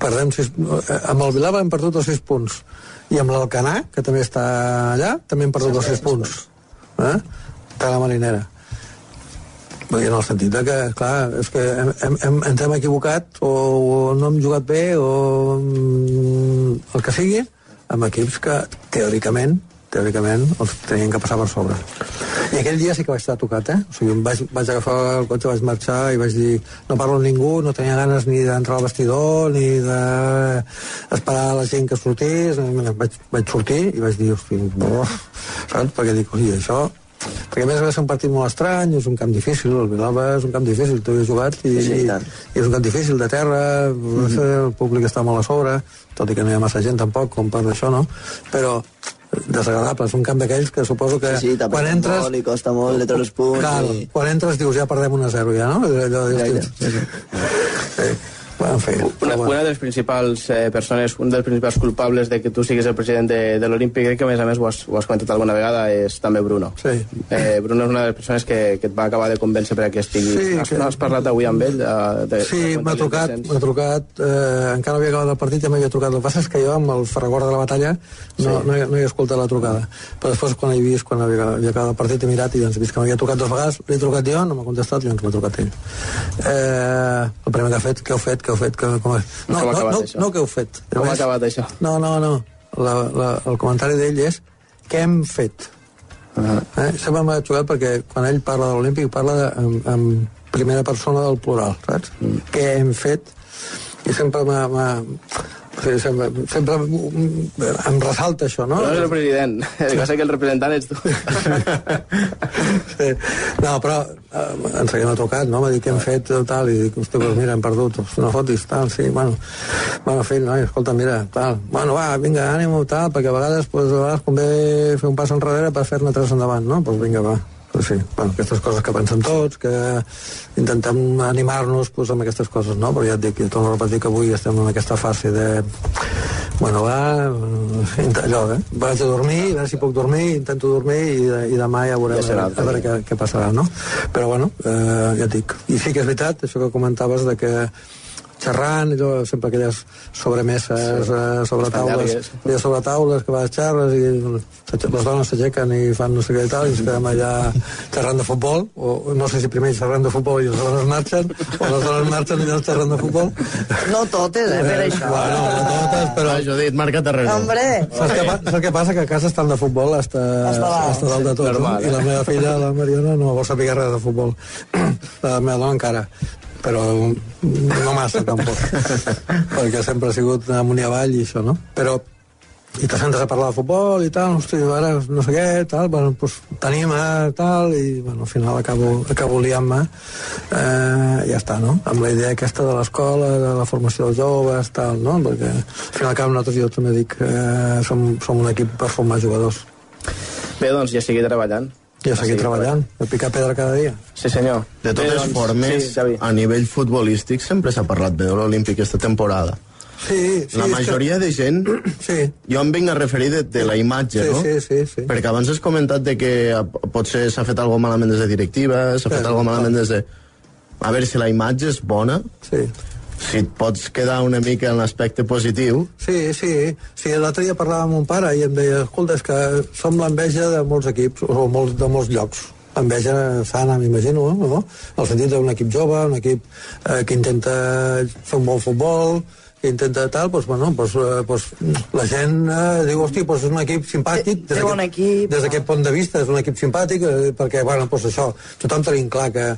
perdem sis, eh, amb el Vilava hem perdut els 6 punts. I amb l'Alcanà, que també està allà també hem perdut els 6 punts. Eh? de la marinera. Vull dir, en el sentit que, clar, és que hem, hem, hem, ens hem equivocat o, o no hem jugat bé o mm, el que sigui amb equips que teòricament teòricament els tenien que passar per sobre i aquell dia sí que vaig estar tocat eh? o sigui, vaig, vaig agafar el cotxe, vaig marxar i vaig dir, no parlo amb ningú no tenia ganes ni d'entrar al vestidor ni d'esperar la gent que sortís vaig, vaig sortir i vaig dir, hosti, brrr, saps? perquè dic, oi, això perquè a més va ser un partit molt estrany, és un camp difícil, el Vilalba és un camp difícil, tu hi has jugat i, Sí, i i, és un camp difícil de terra, mm -hmm. el públic està molt a sobre, tot i que no hi ha massa gent tampoc, com per això, no? Però desagradable, és un camp d'aquells que suposo que Sí, sí, quan entres... molt i costa molt de treure els punts. Clar, i... quan entres dius ja perdem 1 a 0 ja, no? Allò, dius, Gaire, sí, sí. sí. En fi, Una, bueno. una de les principals eh, persones, un dels principals culpables de que tu siguis el president de, de l'Olímpic, crec que a més a més ho has, ho has comentat alguna vegada, és també Bruno. Sí. Eh, Bruno és una de les persones que, que et va acabar de convèncer perquè estigui... Sí, has, que- no has parlat avui amb ell? De, de, Sí, m'ha trucat, m'ha trucat, eh, encara no havia acabat el partit, ja m'havia trucat. El que passa és que jo, amb el ferragor de la batalla, no, Sí. no, he, no he escoltat la trucada. Però després, quan he vist, quan havia, havia acabat el partit, he mirat i doncs, he vist que m'havia trucat dues vegades, l'he trucat jo, no m'ha contestat, i doncs m'ha trucat ell. Eh, el primer que ha fet, què heu fet, què heu fet, que, com... No, Com no, no, això? no què heu fet. Com ha acabat això? No, no, no. La, la, el comentari d'ell és què hem fet. Uh -huh. Eh? Sempre m'ha xocat perquè quan ell parla de l'Olímpic parla de, en, en primera persona del plural, saps? Mm. Què hem fet? I sempre m'ha... sempre, sempre em ressalta això, no? No és el president, el que que el representant ets tu. sí. No, però eh, en seguida m'ha trucat, no? M'ha dit que hem fet tal, i dic, hosti, doncs mira, hem perdut, no fotis, tal, sí, bueno, bueno, fill, noi, escolta, mira, tal, bueno, va, vinga, ànimo, tal, perquè a vegades, pues, a vegades convé fer un pas enrere per fer-ne tres endavant, no? Doncs pues vinga, va, pues sí, bueno, aquestes coses que pensem tots, que intentem animar-nos pues, amb aquestes coses, no? Però ja et dic, jo torno a repetir que avui estem en aquesta fase de... Bueno, va, allò, eh? Vaig a dormir, a veure si puc dormir, intento dormir i, i demà ja veurem Ja serà a, a veure què, què passarà, no? Però bueno, eh, ja et dic. I sí que és veritat, això que comentaves de que xerrant, allò, sempre aquelles sobremeses sí. eh, sobre taules, aquelles sobre taules que vas xerres i les dones s'aixequen i fan no sé què i tal i ens quedem allà xerrant de futbol o no sé si primer xerrant de futbol i les dones marxen o les dones marxen i llavors xerrant de futbol No totes, eh, per això. bueno, no totes, però Va, Judit, marca terreny. Hombre, Saps què, pa- saps què passa? Que a casa estan de futbol hasta, Hasta dalt. hasta dalt de tot. normal, no? I la meva filla, la Mariona, no vol saber res de futbol. La meva dona encara però no massa tampoc perquè sempre ha sigut amunt i avall i això, no? Però i te sentes a parlar de futbol i tal, hosti, ara no sé què, tal, bueno, doncs t'anima, tal, i bueno, al final acabo, acabo liant-me, eh, ja està, no? Amb la idea aquesta de l'escola, de la formació dels joves, tal, no? Perquè al final cap nosaltres jo també dic eh, som, som un equip per formar jugadors. Bé, doncs ja seguir treballant. I a seguir treballant, a picar pedra cada dia. Sí, senyor. De totes doncs, formes, sí, Xavi. a nivell futbolístic sempre s'ha parlat bé de l'Olímpic aquesta temporada. Sí, sí, la majoria que... de gent... Sí. Jo em vinc a referir de, de la imatge, Sí, no? sí, sí, sí. Perquè abans has comentat de que eh, potser s'ha fet alguna malament des de directiva, s'ha fet Sí, alguna malament des de... A veure, si la imatge és bona, Sí. Si et pots quedar una mica en l'aspecte positiu, Sí, sí. sí L'altre dia parlava amb mon pare i em deia, escolta, és que som l'enveja de molts equips, o molts, de molts llocs. Enveja sana, m'imagino, no? En el sentit d'un equip jove, un equip eh, que intenta fer un bon futbol, que intenta tal, doncs, bueno, doncs, eh, doncs, la gent eh, diu, hosti, doncs és un equip simpàtic. Té bon equip. Des d'aquest punt de vista és un equip simpàtic, eh, perquè, bueno, doncs això, tothom tenim clar que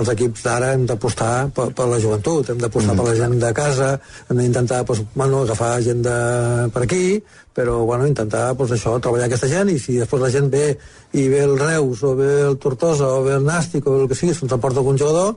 els equips d'ara hem d'apostar per, per la joventut, hem d'apostar mm. per la gent de casa, hem d'intentar doncs, bueno, agafar gent de, per aquí, però bueno, intentar doncs, això, treballar aquesta gent i si després la gent ve i ve el Reus o ve el Tortosa o ve el Nàstic o el que sigui, se'ns emporta algun jugador,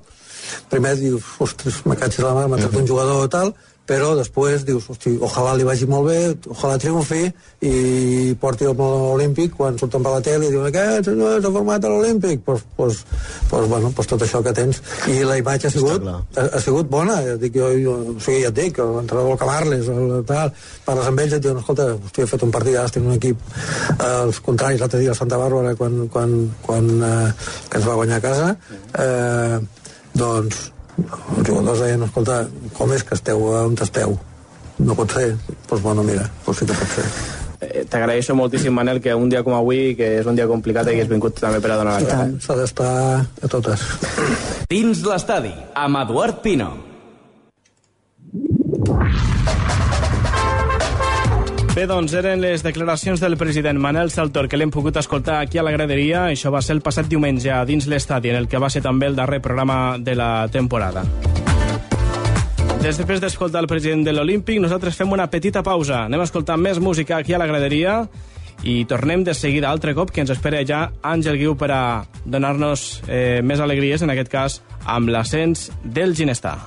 primer dius, ostres, me catxis la mà, m'ha tret un jugador o tal, però després dius, hosti, ojalà li vagi molt bé, ojalà triomfi i porti el olímpic quan surten per la tele i diuen aquest no, s'ha format a l'olímpic. Pues, pues, pues, bueno, pues tot això que tens. I la imatge ha sigut, ha, ha sigut bona. Ja dic, jo, jo, o sigui, ja et dic l'entrenador Camarles, el, tal, parles amb ells i et diuen, escolta, hosti, he fet un partit ara un equip, eh, els contraris l'altre dia a Santa Bàrbara quan, quan, quan eh, que ens va guanyar a casa eh, doncs els jugadors deien, escolta, com és que esteu on esteu? No pot ser. Doncs pues, bueno, mira, pues sí que pot ser. Eh, T'agraeixo moltíssim, Manel, que un dia com avui, que és un dia complicat, hagués vingut també per a donar la cara. S'ha d'estar a totes. Dins l'estadi, amb Eduard Pino. Bé, doncs eren les declaracions del president Manel Saltor que l'hem pogut escoltar aquí a la graderia. Això va ser el passat diumenge dins l'estadi, en el que va ser també el darrer programa de la temporada. Després d'escoltar el president de l'Olímpic, nosaltres fem una petita pausa. Anem a escoltar més música aquí a la graderia i tornem de seguida altre cop que ens espera ja Àngel Guiu per a donar-nos eh, més alegries, en aquest cas amb l'ascens del Ginestar.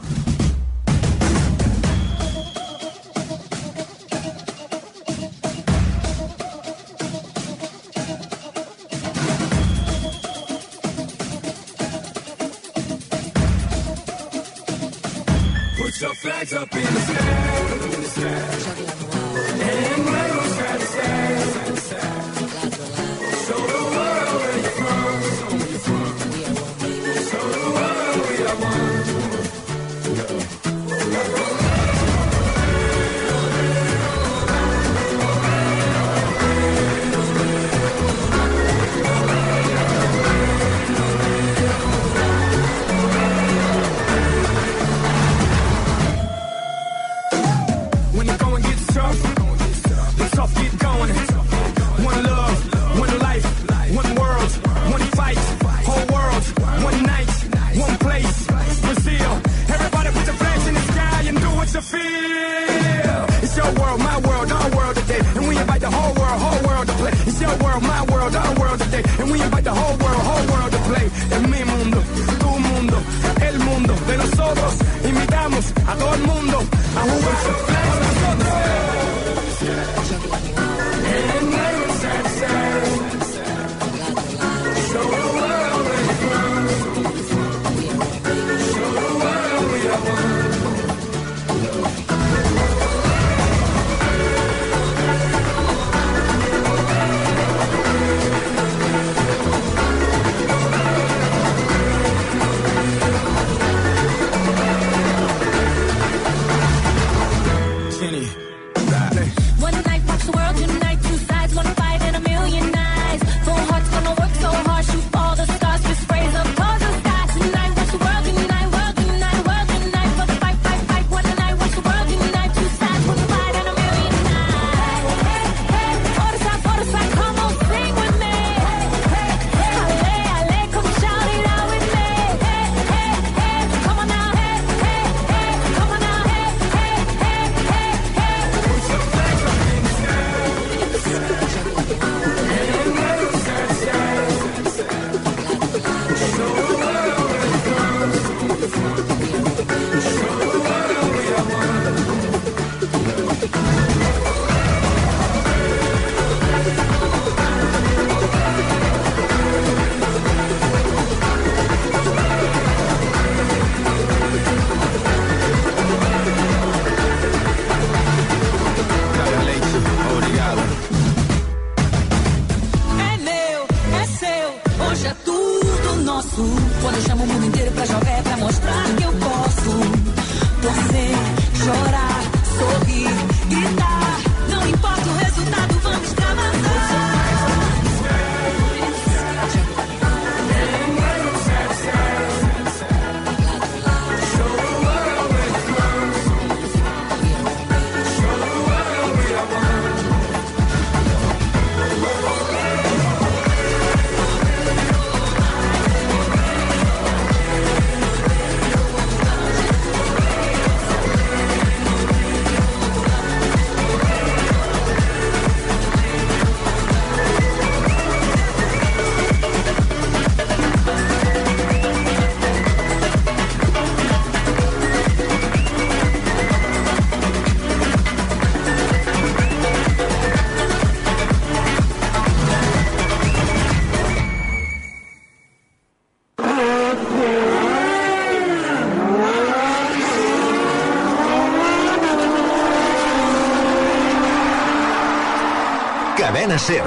Ser.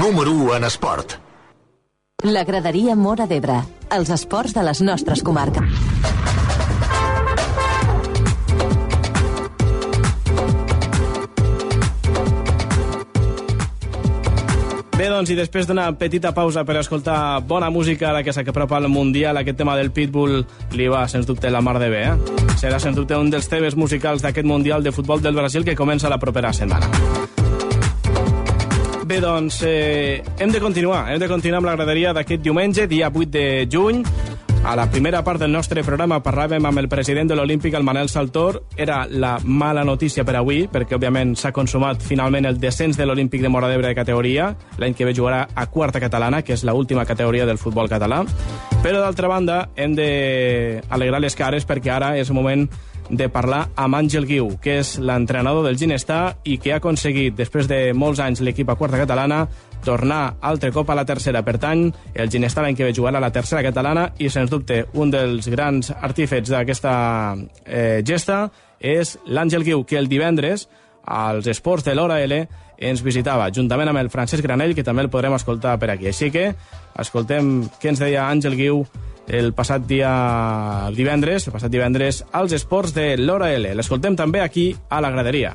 Número 1 en esport. La graderia Mora d'Ebre. Els esports de les nostres comarques. Bé, doncs, i després d'una petita pausa per escoltar bona música, ara que s'apropa al Mundial, aquest tema del Pitbull li va, sens dubte, la mar de bé, eh? Serà, sens dubte, un dels temes musicals d'aquest Mundial de Futbol del Brasil que comença la propera setmana. Bé, doncs, eh, hem de continuar. Hem de continuar amb la graderia d'aquest diumenge, dia 8 de juny. A la primera part del nostre programa parlàvem amb el president de l'Olímpic, el Manel Saltor. Era la mala notícia per avui, perquè, òbviament, s'ha consumat finalment el descens de l'Olímpic de Mora d'Ebre de categoria. L'any que ve jugarà a quarta catalana, que és l'última categoria del futbol català. Però, d'altra banda, hem de alegrar les cares perquè ara és el moment de parlar amb Àngel Guiu, que és l'entrenador del Ginestar i que ha aconseguit, després de molts anys l'equip a quarta catalana, tornar altre cop a la tercera. Per tant, el Ginestar l'any que ve jugar a la tercera catalana i, sens dubte, un dels grans artífets d'aquesta eh, gesta és l'Àngel Guiu, que el divendres als esports de l'Hora L ens visitava, juntament amb el Francesc Granell, que també el podrem escoltar per aquí. Així que escoltem què ens deia Àngel Guiu el passat dia divendres, el passat divendres, als esports de l'Hora L. L'escoltem també aquí a la graderia.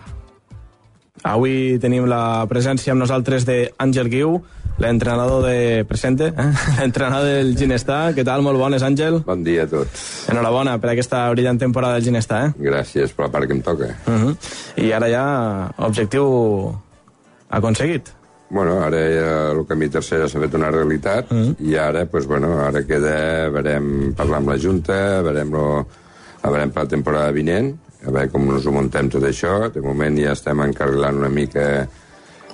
Avui tenim la presència amb nosaltres d'Àngel Guiu, l'entrenador de Presente, eh? l'entrenador del Ginestar. Què tal? Molt bones, Àngel. Bon dia a tots. Enhorabona per aquesta brillant temporada del Ginestar. Eh? Gràcies per la part que em toca. Uh -huh. I ara ja, objectiu aconseguit. Bueno, ara ja el camí tercera s'ha fet una realitat Mm. uh -huh. i ara, pues, bueno, ara queda, verem, parlar amb la Junta, verem, lo, a veurem per la temporada vinent, a veure com ens ho muntem tot això. De moment ja estem encarrilant una mica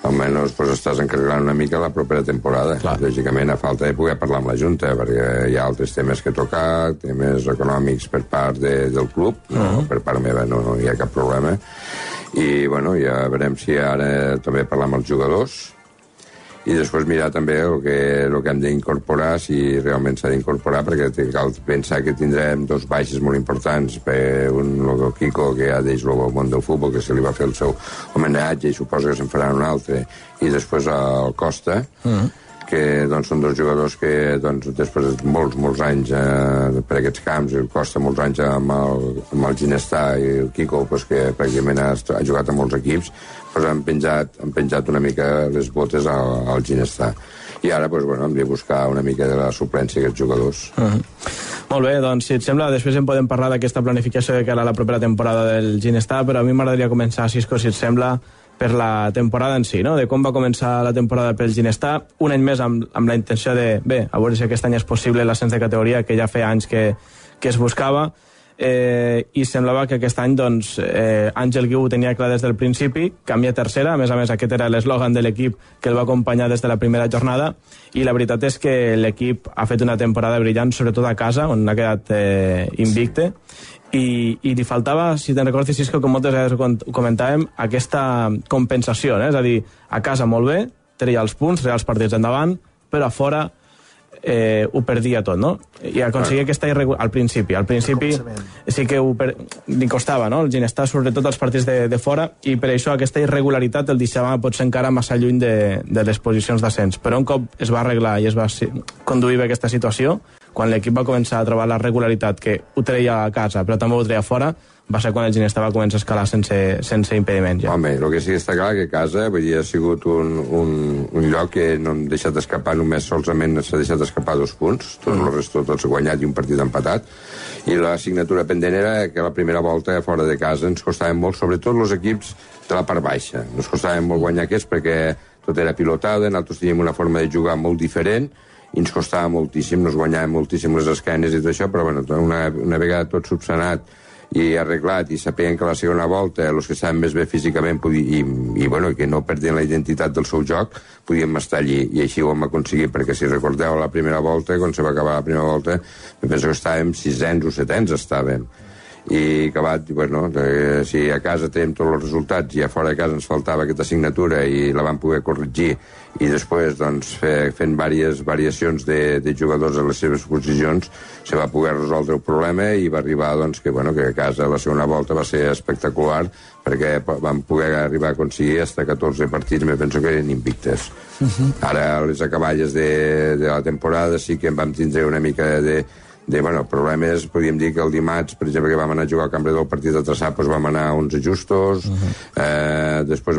almenys pues, estàs encarrilant una mica la propera temporada. Clar. Lògicament, a falta de poder parlar amb la Junta, perquè hi ha altres temes que tocar, temes econòmics per part de, del club, no, Mhm. per part meva no, no hi ha cap problema. I, bueno, ja veurem si ara també parlar amb els jugadors, i després mirar també el que, el que hem d'incorporar, si realment s'ha d'incorporar, perquè cal pensar que tindrem dos baixes molt importants, per un, del Kiko, que ja deix el món del futbol, que se li va fer el seu homenatge i suposo que se'n farà un altre, i després el Costa, que doncs, són dos jugadors que doncs, després de molts, molts anys eh, per aquests camps, el Costa molts anys amb el, amb el Ginestar i el Kiko pues, que pràcticament ha, ha jugat a molts equips pues, han, penjat, han penjat una mica les botes al, al Ginestar i ara pues, bueno, hem de buscar una mica de la suplència d'aquests jugadors Uh -huh. Molt bé, doncs si et sembla, després en podem parlar d'aquesta planificació de cara a la propera temporada del Ginestar, però a mi m'agradaria començar, Cisco, si et sembla, per la temporada en si, no? de com va començar la temporada pel Ginestar, un any més amb, amb la intenció de, bé, a veure si aquest any és possible l'ascens de categoria, que ja feia anys que, que es buscava, eh, i semblava que aquest any doncs, eh, Àngel Guiu ho tenia clar des del principi, canvia tercera, a més a més aquest era l'eslògan de l'equip que el va acompanyar des de la primera jornada, i la veritat és que l'equip ha fet una temporada brillant, sobretot a casa, on ha quedat eh, invicte, i, i li faltava, si te'n recordes, Cisco, com moltes vegades comentàvem, aquesta compensació, eh? és a dir, a casa molt bé, treia els punts, treia els partits endavant, però a fora eh, ho perdia tot, no? I aconseguia aquesta irregularitat al principi. Al principi sí que ho per... li costava, no? El Ginestar, sobretot als partits de, de fora, i per això aquesta irregularitat el deixava potser encara massa lluny de, de les posicions d'ascens. Però un cop es va arreglar i es va conduir bé aquesta situació, quan l'equip va començar a trobar la regularitat que ho treia a casa, però també ho treia fora, va ser quan el Ginestar va començar a escalar sense, sense impediment. Ja. Home, el que sí que està clar que casa vull dir, ha sigut un, un, un lloc que no hem deixat escapar només solament s'ha deixat escapar dos punts, tot mm. el resto tots guanyat i un partit empatat i la signatura pendent era que la primera volta fora de casa ens costava molt, sobretot els equips de la part baixa. Ens costava molt guanyar aquests perquè tot era pilotada, nosaltres teníem una forma de jugar molt diferent i ens costava moltíssim, nos guanyàvem moltíssim les esquenes i tot això, però bueno, una, una vegada tot subsanat i arreglat i sapien que la segona volta els que estaven més bé físicament podi, i, i bueno, que no perdien la identitat del seu joc podíem estar allí. I així ho vam aconseguir perquè si recordeu la primera volta quan se va acabar la primera volta penso que estàvem sisens o setens estàvem. I acabat, bueno, de, si a casa tenim tots els resultats i a fora de casa ens faltava aquesta assignatura i la vam poder corregir i després doncs, fe, fent diverses variacions de, de jugadors a les seves posicions se va poder resoldre el problema i va arribar doncs, que, bueno, que a casa la segona volta va ser espectacular perquè vam poder arribar a aconseguir hasta 14 partits, me penso que eren invictes. Ara, a les acaballes de, de la temporada sí que en vam tindre una mica de, de bueno, problemes, podríem dir que el dimarts, per exemple, que vam anar a jugar al Cambre del partit de Traçà, doncs vam anar a 11 justos, uh -huh. eh, després,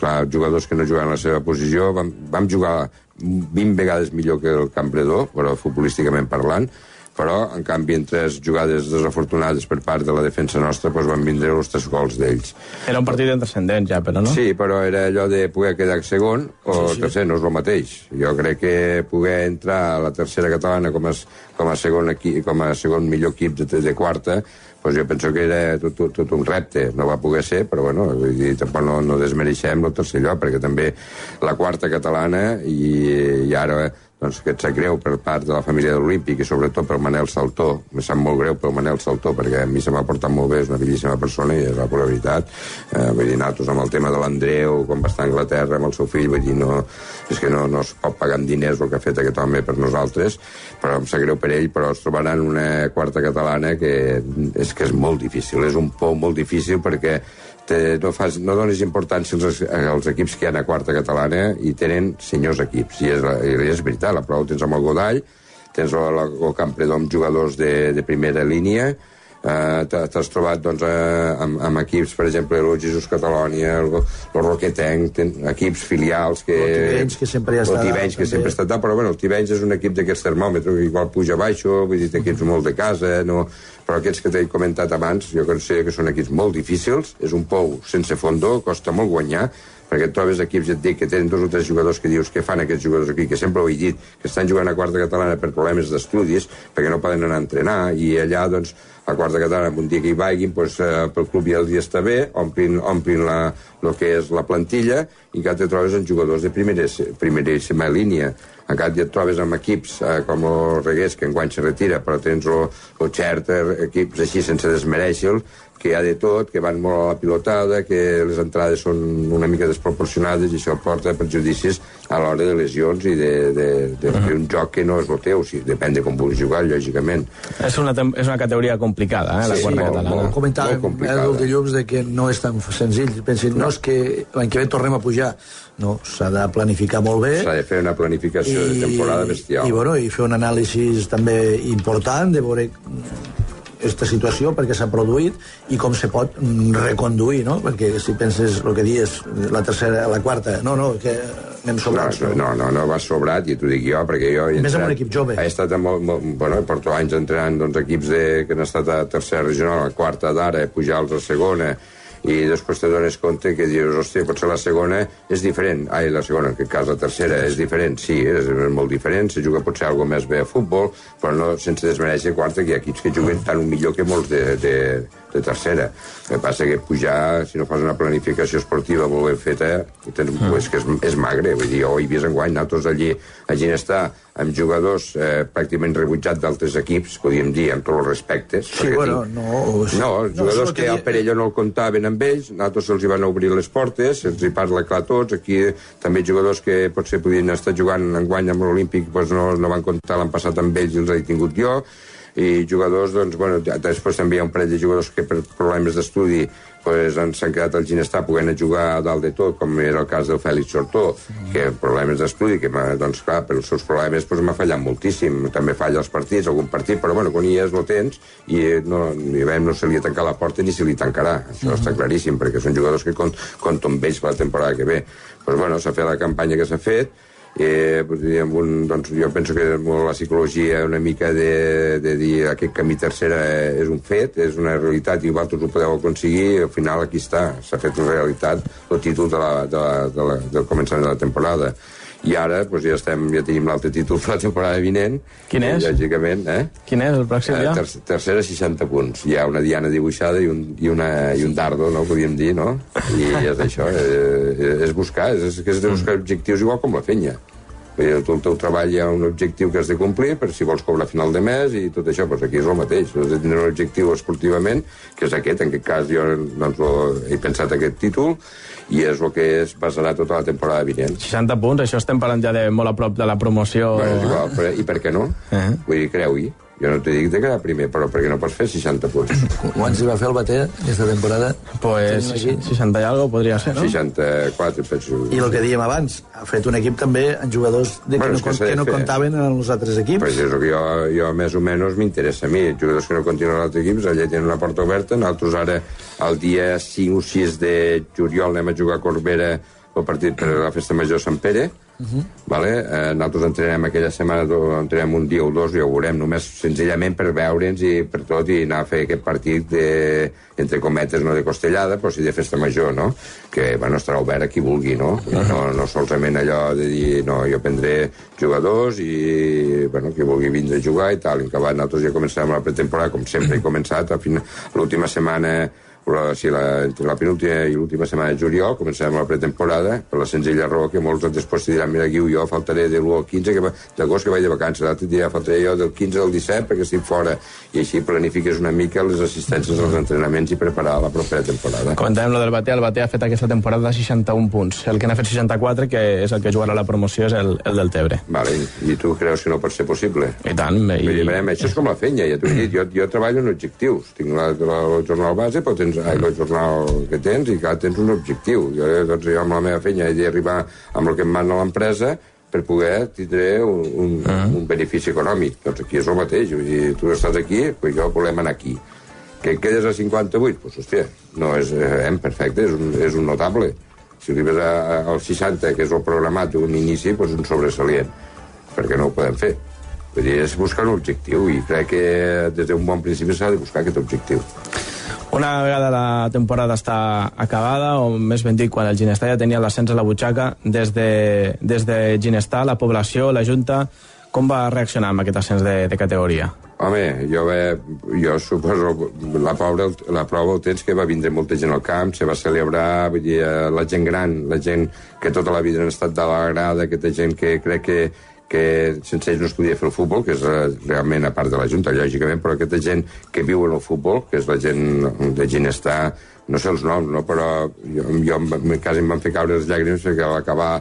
clar, jugadors que no jugaven a la seva posició, vam, vam jugar 20 vegades millor que el Campredor, però futbolísticament parlant, però, en canvi, en tres jugades desafortunades per part de la defensa nostra, doncs van vindre els tres gols d'ells. Era un partit intrascendent ja, però no? Sí, però era allò de poder quedar segon o Sí, sí, tercer, no és el mateix. Jo crec que poder entrar a la tercera catalana com a, com a, segon, equi, com a segon millor equip de, de quarta, doncs jo penso que era tot, tot, tot un repte. No va poder ser, però bueno, vull dir, tampoc no, no desmereixem el tercer lloc, perquè també la quarta catalana i, i ara doncs, que et sap greu per part de la família de l'Olímpic i sobretot per Manel Saltó. Me sap molt greu per Manel Saltó perquè a mi se m'ha portat molt bé, és una bellíssima persona i és la pura veritat. Eh, vull dir, nosaltres amb el tema de l'Andreu, quan va estar a Anglaterra amb el seu fill, vull dir, no, és que no, no es pot pagar amb diners el que ha fet aquest home per nosaltres, però em sap greu per ell, però es trobaran una quarta catalana que és que és molt difícil, és un pou molt difícil perquè te, no, fas, no dones importància als, als equips que hi ha a quarta catalana i tenen senyors equips, i és, i és veritat, la prova tens amb el Godall, tens el, el Campredó amb jugadors de, de primera línia, eh, t'ha- t'has trobat doncs, eh, amb, amb equips, per exemple, el Jesús Catalònia, el, el Roquetenc, ten, equips filials que... El Tivenys, que sempre hi està, El Tivenys, que també. sempre està... Però bueno, el Tivenys és un equip d'aquest termòmetre, que igual puja baixo, vull dir, equips molt de casa, no... però aquests que t'he comentat abans, jo considero que són equips molt difícils, és un pou sense fondó, costa molt guanyar, perquè et trobes equips, ja et dic, que tenen dos o tres jugadors que dius que fan aquests jugadors aquí, que sempre ho he dit, que estan jugant a quarta catalana per problemes d'estudis, perquè no poden anar a entrenar, i allà, doncs, a quarta catalana, un dia que hi vagin, doncs, eh, pel club ja els hi està bé, omplin, omplin la, el que és la plantilla, i que te trobes amb jugadors de primera, primeríssima línia. Encara et trobes amb equips eh, com el Regués, que enguany se retira, però tens el, el Charter, equips així sense desmereixer que hi ha de tot, que van molt a la pilotada, que les entrades són una mica desproporcionades i això porta perjudicis a l'hora de lesions i de, de, de fer un joc que no és el teu, o sigui, depèn de com vulguis jugar, lògicament. És una, és una categoria complicada, eh, la Sí, quarta molt, catalana. molt. Comentàvem Molt complicada. el dilluns de que no és tan senzill. Pensin, no, és que l'any que ve tornem a pujar. No, s'ha de planificar molt bé. S'ha de fer una planificació de temporada bestial. I, bueno, i fer un anàlisi també important de veure aquesta situació, perquè s'ha produït i com se pot mm, reconduir, no? Perquè si penses el que dius, la tercera, la quarta, no, no, que anem sobrats. No, no, no, no va sobrat, i t'ho dic jo, perquè jo... he Més amb entrat- un equip jove. He estat amb, molt, molt, bueno, porto anys entrenant doncs, equips de, que han estat a tercera regional, a quarta d'ara, pujar-los a segona, i després te dones compte que dius, hòstia, potser la segona és diferent. Ai, la segona, en aquest cas la tercera, és diferent. Sí, és molt diferent, se juga potser alguna més bé a futbol, però no sense desmereixer quarta, que hi ha equips que juguen tan un millor que molts de, de, de tercera. El que passa que pujar, si no fas una planificació esportiva molt ben feta, tens, Mm. pues, que és, és magre. Vull dir, jo ho he vist enguany, nosaltres allí, a Ginestar, amb jugadors eh, pràcticament rebutjats d'altres equips, podríem dir, amb tots els respectes. Sí, bueno, tinc- no... no, els jugadors el que al Perelló no el comptaven amb ells, nosaltres se'ls van obrir les portes, se'ls hi parla clar a tots, aquí també jugadors que potser podien estar jugant enguany amb l'Olímpic doncs no, no van comptar l'han passat amb ells i els he tingut jo, i jugadors, doncs, bueno, després també hi ha un parell de jugadors que per problemes d'estudi pues, han- s'han quedat al Ginestar podent jugar a dalt de tot, com era el cas del Fèlix Sortó, que problemes d'estudi, que doncs clar, per els seus problemes pues, m'ha fallat moltíssim, també falla els partits, algun partit, però bueno, quan hi és lo tens i eh, no, i veiem, no se li ha tancat la porta ni se li tancarà, això està claríssim, perquè són jugadors que compto amb ells per la temporada que ve. Pues, bueno, s'ha fet la campanya que s'ha fet, eh, pues, diguem, un, doncs, jo penso que la psicologia una mica de, de dir aquest camí tercera és un fet, és una realitat i vosaltres ho podeu aconseguir al final aquí està, s'ha fet una realitat el títol de la, de la, de la, del començament de la temporada i ara doncs, ja, estem, ja tenim l'altre títol per la temporada vinent Quin és? I, lògicament, eh? Quin és el pròxim Eh, ja? ter tercera 60 punts. Hi ha una diana dibuixada i un, i una, i un dardo, no? Podríem dir, no? I és això, eh, és buscar, és, és, buscar objectius igual com la fenya. Dir, tu, el teu treball hi ha un objectiu que has de complir per si vols cobrar a final de mes i tot això, doncs aquí és el mateix. Has de tindre un objectiu esportivament, que és aquest, en aquest cas jo doncs, he pensat aquest títol, i és el que es basarà tota la temporada vinent. 60 punts, això estem parlant ja de molt a prop de la promoció. Bueno, és igual, però, i per què no? Eh? Vull dir, creu-hi. Jo no t'he dit de quedar primer, però perquè no pots fer 60 punts. Quants hi va fer el Bater aquesta temporada? Pues Tenim aquí. 60 i algo podria ser, no? 64, penso. I el que dèiem abans, ha fet un equip també amb jugadors de que, Bueno, no, que s'ha de que no fer. comptaven en els altres equips. Pues és el que jo, jo més o menys m'interessa a mi. Jugadors que no continuen a l'altre equip, allà tenen una porta oberta. Nosaltres ara, el dia 5 o 6 de juliol, anem a jugar a Corbera el partit per la festa major de Sant Pere. Uh -huh. vale? eh, nosaltres entrenem aquella setmana, entrenem un dia o dos i ho veurem, només senzillament per veure'ns i per tot i anar a fer aquest partit de, entre cometes, no de costellada, però sí de festa major, no? Que, bueno, estarà obert a qui vulgui, no? Uh -huh. no, no solament allò de dir, no, jo prendré jugadors i, bueno, qui vulgui vindre a jugar i tal. I acabat nosaltres ja començarem la pretemporada, com sempre he començat, a l'última setmana però si la, entre la penúltima i l'última setmana de juliol començarem la pretemporada per la senzilla raó que molts després diran mira Guiu, jo faltaré de l'1 al 15 que va- d'agost que vaig de vacances, l'altre dia faltaré jo del 15 al 17 perquè estic fora i així planifiques una mica les assistències als entrenaments i preparar la propera temporada Comentàvem lo del Bater, el Bater ha fet aquesta temporada 61 punts. El que n'ha fet 64, que és el que jugarà la promoció, és el, el del Tebre. Vale, i tu creus que no pot ser possible? I tant. I... Dir, veurem, això és com la fenya, ja t'ho he dit, jo, jo treballo en objectius. Tinc la, la, el jornal base, però tens ai, el jornal que tens i clar, tens un objectiu. Jo, doncs, jo amb la meva fenya he d'arribar amb el que em mana l'empresa per poder tindre un, un, uh -huh. un benefici econòmic. Doncs aquí és el mateix, vull dir, tu estàs aquí, pues jo volem anar aquí. Que quedes a 58? Doncs, pues, hòstia, no és eh, perfecte, és un, és un notable. Si arribes a, a, al 60, que és el programat d'un inici, doncs un sobresalient. Perquè no ho podem fer. Vull dir, és buscar un objectiu i crec que des d'un bon principi s'ha de buscar aquest objectiu. Una vegada la temporada està acabada, o més ben dit, quan el Ginestar ja tenia l'ascens a la butxaca, des de, des de Ginestar, la població, la Junta, com va reaccionar amb aquest ascens de, de categoria? Home, jo, ve, jo suposo la, pobra, la prova el tens que va vindre molta gent al camp, se va celebrar, vull dir, eh, la gent gran, la gent que tota la vida han estat de la grada, aquesta gent que crec que, que sense ells no es podia fer el futbol, que és eh, realment a part de la Junta, lògicament, però aquesta gent que viu en el futbol, que és la gent de Ginestar, no sé els noms, no? però jo, jo quasi em van fer caure les llàgrimes perquè a l'acabar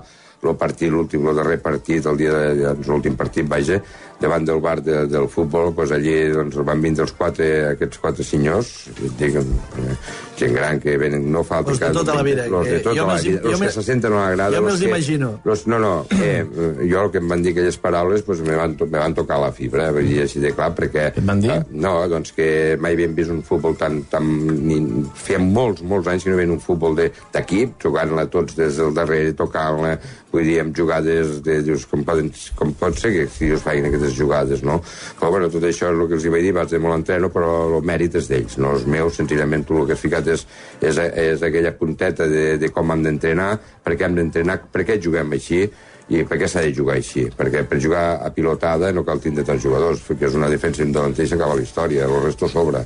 el partit, l'últim, el darrer partit, el dia de, doncs, l'últim partit, vaja, davant del bar de, del futbol, doncs allí doncs, van vindre els quatre, aquests quatre senyors, diguem, eh, gent gran que venen, no falta... Els de tota la vida, Els de tota jo la vida, els que se senten a la grada... jo els me'ls imagino. Los, no, no, eh, jo el que em van dir aquelles paraules pues, me, van, me van tocar la fibra, vull dir així de clar, perquè... Què et van dir? Eh, no, doncs que mai havíem vist un futbol tan... tan ni, feia molts, molts anys que no veien un futbol de- d'equip, jugant-la tots des del darrere, tocant-la, vull dir, amb jugades de... Dius, com, poden, com pot ser que si us facin aquestes jugades, no? Però, bueno, tot això és el que els hi vaig dir, vaig de molt entreno, però el mèrit és d'ells, no és meu, senzillament tu el que has ficat és, és, és aquella punteta de, de com hem d'entrenar, per què hem d'entrenar, per què juguem així, I per què s'ha de jugar així? Perquè per jugar a pilotada no cal tindre tants jugadors, perquè és una defensa davanter i s'acaba la història, el resto sobra.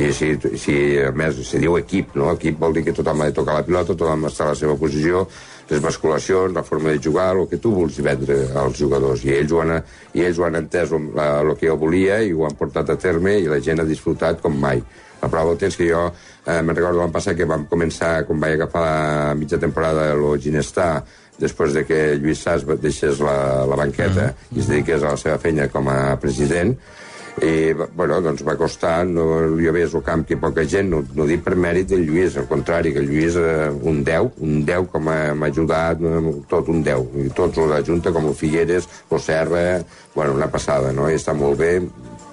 I si, si a més se diu equip, no? Equip vol dir que tothom ha de tocar la pilota, tothom està a la seva posició, les basculacions, la forma de jugar, el que tu vols vendre als jugadors. I ells ho han, i ells ho han entès el, que jo volia i ho han portat a terme i la gent ha disfrutat com mai. La prova del temps que jo eh, me'n recordo l'any passat que vam començar, quan vaig agafar la mitja temporada el Ginestà, després de que Lluís Sas deixés la, la banqueta i es dediqués a la seva feina com a president, i, bueno, doncs va costar, no hi havia el camp que poca gent, no, no dic per mèrit del Lluís, al contrari, que el Lluís eh, un 10, un 10 com m'ha ajudat, tot un 10, i tots la Junta, com el Figueres, el Serra, bueno, una passada, no? I està molt bé,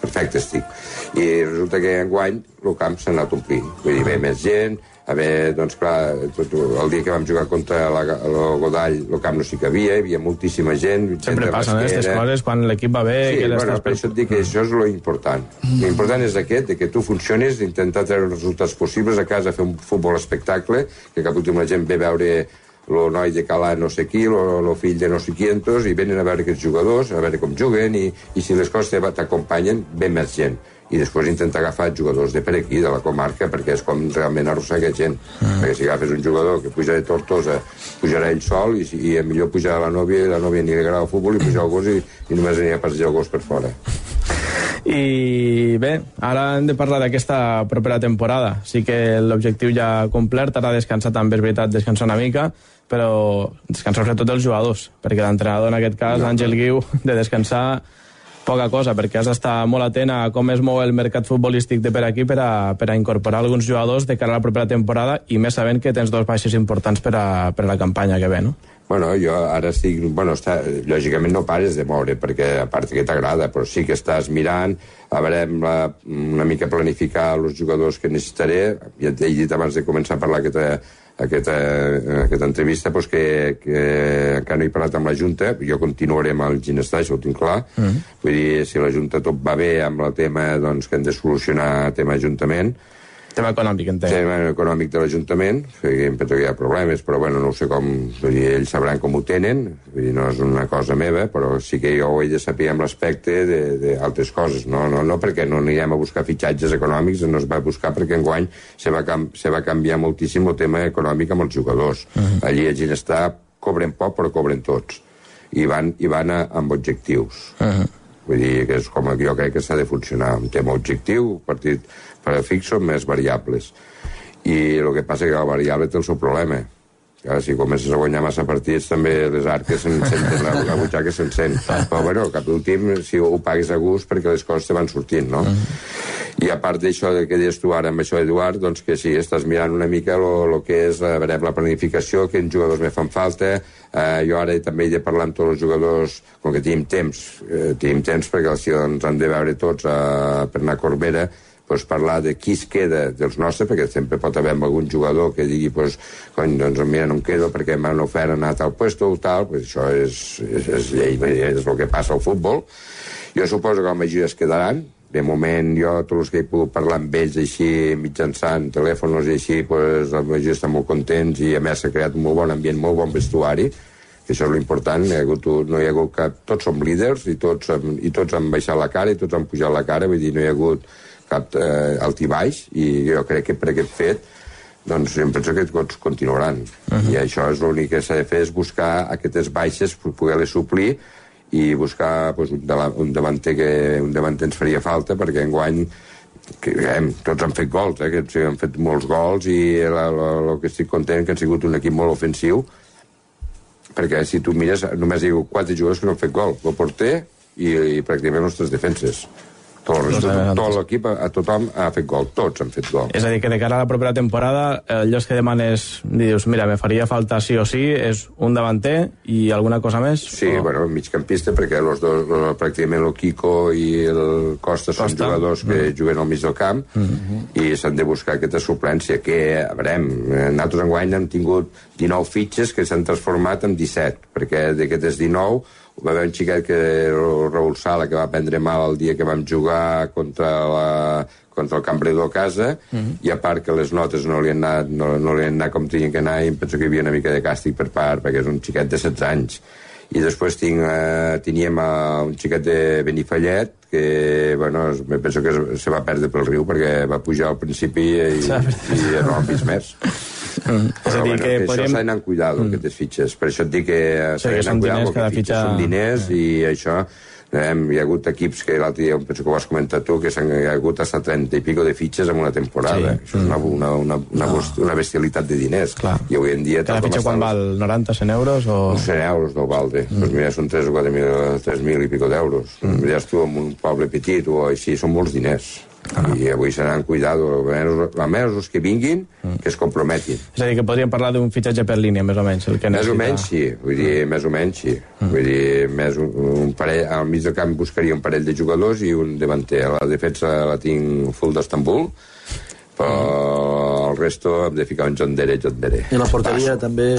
perfecte estic. I resulta que enguany el camp s'ha anat omplint, vull dir, ve més gent, a veure, doncs clar, tot, el dia que vam jugar contra la, el Godall el camp no s'hi cabia, hi havia moltíssima gent, gent Sempre passen eh, aquestes coses quan l'equip va bé, Sí, que bueno, per això et dic que això és lo important. L'important és aquest, de que tu funcionis, d'intentar treure els resultats possibles a casa, fer un futbol espectacle, que cap últim la gent ve a veure el noi de Calà no sé qui, el fill de no sé quientos, i venen a veure aquests jugadors, a veure com juguen, i, i si les coses t'acompanyen, ve més gent i després intentar agafar jugadors de per aquí, de la comarca, perquè és com realment arrossegar gent. Mm. Perquè si agafes un jugador que puja de Tortosa, pujarà ell sol, i, i millor pujar la nòvia, i la nòvia ni li agrada el futbol, i pujar el gos, i, i només anirà a passejar el gos per fora. I bé, ara hem de parlar d'aquesta propera temporada. Sí que l'objectiu ja complert, ara descansar també, és veritat, descansar una mica, però descansar sobretot els jugadors, perquè l'entrenador, en aquest cas, No. Àngel Guiu, de descansar poca cosa, perquè has d'estar molt atent a com es mou el mercat futbolístic de per aquí per a, per a incorporar alguns jugadors de cara a la propera temporada i més sabent que tens dos baixes importants per a, per a la campanya que ve, no? Bueno, jo ara estic... Bueno, està, lògicament no pares de moure, perquè a part que t'agrada, però sí que estàs mirant, a veure, la, una mica planificar els jugadors que necessitaré. Ja t'he dit abans de començar a parlar aquesta, aquesta, aquesta entrevista doncs que, que encara no he parlat amb la Junta, jo continuaré amb el Ginestar, això ho tinc clar. Mm. Vull dir, si la Junta tot va bé amb el tema doncs, que hem de solucionar tema Ajuntament, Tema econòmic, entenc. tema econòmic de l'Ajuntament, em penso que hi ha problemes, però bueno, no sé com... Vull dir, ells sabran com ho tenen, vull dir, no és una cosa meva, però sí que jo ho he de saber amb l'aspecte d'altres coses, no, no, no perquè no anirem a buscar fitxatges econòmics, no es va buscar perquè enguany se va, cam se va canviar moltíssim el tema econòmic amb els jugadors. Uh -huh. Allí a Ginestar cobren poc, però cobren tots. I van, i van a, amb objectius. Uh -huh. Vull dir que és com jo crec que s'ha de funcionar. Un tema objectiu, partit per fixo, més variables. I el que passa que la variable té el seu problema. Clar, si comences a guanyar massa partits, també les arques se'n senten, la, la butxaca se'n sent. Però, bueno, cap últim, si ho pagues a gust, perquè les coses te van sortint, no? I a part d'això de que deies tu ara amb això, Eduard, doncs que sí, estàs mirant una mica el que és, a veure, la planificació, quins jugadors me fan falta, eh, jo ara també he de parlar amb tots els jugadors, com que tenim temps, eh, tenim temps perquè si ens han de veure tots eh, per anar a Corbera, pues, parlar de qui es queda dels nostres, perquè sempre pot haver algun jugador que digui, pues, cony, doncs mira, no em quedo perquè m'han ofert anar a tal puesto o tal, pues, això és, és, és llei, és el que passa al futbol. Jo suposo que la majoria es quedaran, de moment jo, tots els que he pogut parlar amb ells així, mitjançant telèfons i així, pues, la majoria estan molt contents i a més s'ha creat un molt bon ambient, molt bon vestuari, que això és l'important, hi ha hagut, no hi ha hagut cap... Tots som líders i tots, hem- i tots han baixat la cara i tots han pujat la cara, vull dir, no hi ha hagut cap eh, alt i baix, i jo crec que per aquest fet doncs em penso que tots continuaran. Uh -huh. I això és l'únic que s'ha de fer, és buscar aquestes baixes per poder-les suplir i buscar pues, un, dava- un, davanter que un davanter ens faria falta, perquè enguany que, hem, tots han fet gols, eh, que han fet molts gols i el que estic content que han sigut un equip molt ofensiu perquè si tu mires només hi ha quatre jugadors que no han fet gol el porter i, i pràcticament les tres defenses tot, el resto, eh, tot l'equip, a, tothom ha fet gol tots han fet gol És a dir, que de cara a la propera temporada, eh, allò que demanes, dius, mira, me faria falta sí o sí, és un davanter i alguna cosa més? Sí, o... bueno, migcampista, perquè los dos, lo- pràcticament el Kiko i el Costa són Costa. jugadors que Mm. juguen al mig del camp i s'han de buscar aquesta suplència que, a veure, eh, nosaltres enguany hem tingut 19 fitxes que s'han transformat en 17, perquè d'aquestes 19 va haver un xiquet que Raül Sala que va prendre mal el dia que vam jugar contra la, contra el Campredor a casa i a part que les notes no li han anat, no, no li han anat com tenien que anar i penso que hi havia una mica de càstig per part perquè és un xiquet de 16 anys. I després tinc, eh, teníem eh, un xiquet de Benifallet que, bueno, penso que se va perdre pel riu perquè va pujar al principi i, va i no l'han vist més. Mm. És a dir, bueno, que això podríem... s'ha d'anar amb cuidado, mm. aquestes fitxes. Per això et dic que eh, s'ha que d'anar són amb cuidado, diners, perquè cada fitxes fitxa- són diners i això... Eh, hi ha hagut equips que l'altre dia, penso que ho has comentat tu, que s'han hagut hasta 30 i pico de fitxes en una temporada. Sí. Això és una, una, una, una, best- una bestialitat de diners. Clar. I avui en dia... Cada fitxa quan val 90, 100 euros o... uns 100 euros no valde. Mm. Doncs mira, són 3 o 4 mil, 3 mil i pico d'euros. Mm. Mires tu, en un poble petit o així, són molts diners. Ah. I avui se n'han cuidat, almenys, almenys els que vinguin, mm. que es comprometin. És a dir, que podríem parlar d'un fitxatge per línia, més o menys. El que Més o necessita. menys sí, vull dir, més o menys sí. Mm. Vull dir, més un, un parell, al mig del camp buscaria un parell de jugadors i un davanter. A la defensa la tinc full d'Estambul, però el resto hem de ficar un John Dere, John Dere. I la porteria Passo. també...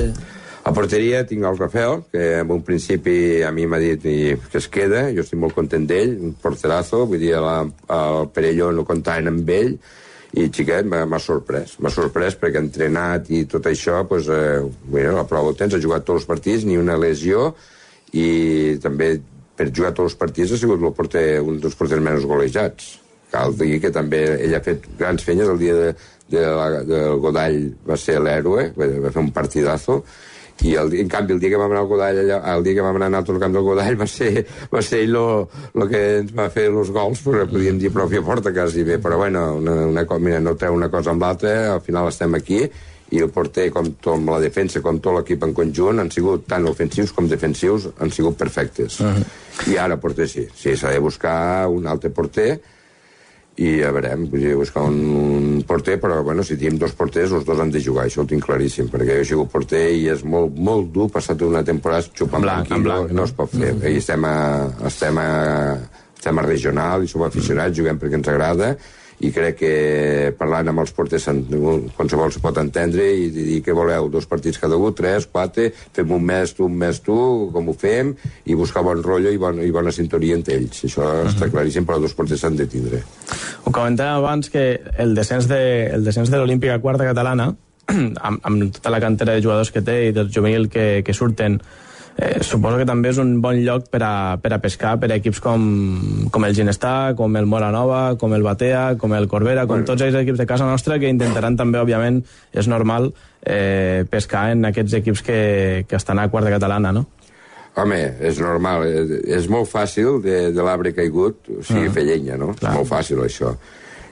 A porteria tinc el Rafael, que en un principi a mi m'ha dit que es queda, jo estic molt content d'ell, un porterazo, vull dir, la, el Perelló no comptaven amb ell, i xiquet m'ha sorprès. M'ha sorprès perquè ha entrenat i tot això, pues, eh, bueno, la prova ho tens, ha jugat tots els partits, ni una lesió, i també per jugar tots els partits ha sigut el porter, un dels porters menys golejats. Cal dir que també ell ha fet grans feines el dia de, de la, del Godall va ser l'héroe, va fer un partidazo, i el, en canvi el dia que vam anar al Godall allà, el dia que vam anar al camp del Godall va ser, va ser ell el que ens va fer els gols però podíem dir pròpia porta quasi bé però bueno, una, una, mira, no treu una cosa amb l'altra al final estem aquí i el porter com tot amb la defensa com tot l'equip en conjunt han sigut tant ofensius com defensius han sigut perfectes uh -huh. i ara porter sí, sí s'ha de buscar un altre porter i veurem, vull dir, buscar un, un porter, però bueno, si tenim dos porters, els dos han de jugar, això ho tinc claríssim, perquè jo sigut porter i és molt, molt dur passar tota una temporada xupant blanc, en blanc, no, no es pot fer. Mm -hmm. I estem a, estem a, estem a regional i som aficionats, juguem perquè ens agrada, i crec que parlant amb els porters qualsevol se pot entendre i dir què voleu, dos partits cada un, tres, quatre, fem un mes tu, un mes tu, com ho fem, i buscar bon rotllo i, bon, i bona sintonia entre ells. Això uh -huh. està claríssim, però dos porters s'han de tindre. Ho comentàvem abans que el descens de, el descens de l'Olímpica quarta catalana, amb, amb tota la cantera de jugadors que té i del juvenil que, que surten, eh, suposo que també és un bon lloc per a, per a pescar per a equips com, com el Ginestà, com el Mora Nova, com el Batea, com el Corbera, com Bueno. tots els equips de casa nostra que intentaran també, òbviament, és normal, eh, pescar en aquests equips que, que estan a quarta catalana, no? Home, és normal, és, molt fàcil de, de l'arbre caigut, o sigui, Ah. fer llenya, no? Clar. És molt fàcil, això.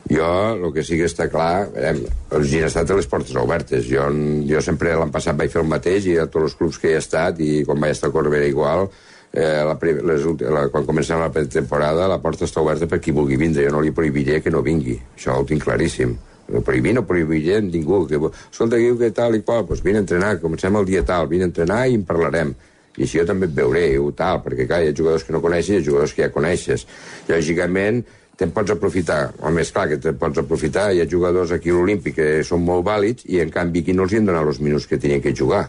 Jo, el que sí que està clar, veurem, el Ginestar té les portes obertes. Jo, jo sempre l'any passat vaig fer el mateix i a tots els clubs que he estat, i quan vaig estar a Corbera igual, eh, la, les, la, quan comencem la temporada la porta està oberta per qui vulgui vindre. Jo no li prohibiré que no vingui. Això ho tinc claríssim. No prohibir no prohibiré ningú. Que, escolta, diu que tal i qual, doncs vine a entrenar, comencem el dia tal, vine a entrenar i en parlarem. I així jo també et veuré, tal, perquè clar, hi ha jugadors que no coneixes i hi ha jugadors que ja coneixes. Lògicament, te'n pots aprofitar. Home, és clar que te'n pots aprofitar. Hi ha jugadors aquí a l'Olímpic que són molt vàlids i, en canvi, aquí no els hi han donat els minuts que tenien que jugar.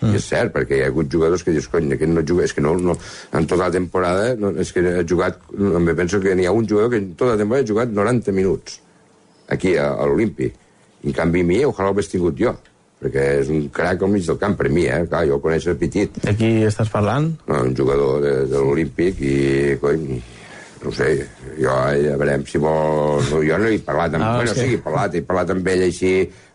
Mm. I és cert, perquè hi ha hagut jugadors que dius, cony, aquest no juga, és que no, no, en tota la temporada, no, és que ha jugat, em penso que n'hi ha un jugador que en tota la temporada ha jugat 90 minuts, aquí a, a l'Olímpic. I en canvi mi, ojalà ho hagués tingut jo, perquè és un crac al mig del camp per mi, eh? Clar, jo el coneixo de petit. De qui estàs parlant? No, un jugador de, de l'Olímpic i, cony, no sé, jo eh, ja veurem si vol... No, jo no he parlat amb... Ah, bueno, sí. sí, he parlat, he parlat amb ell així,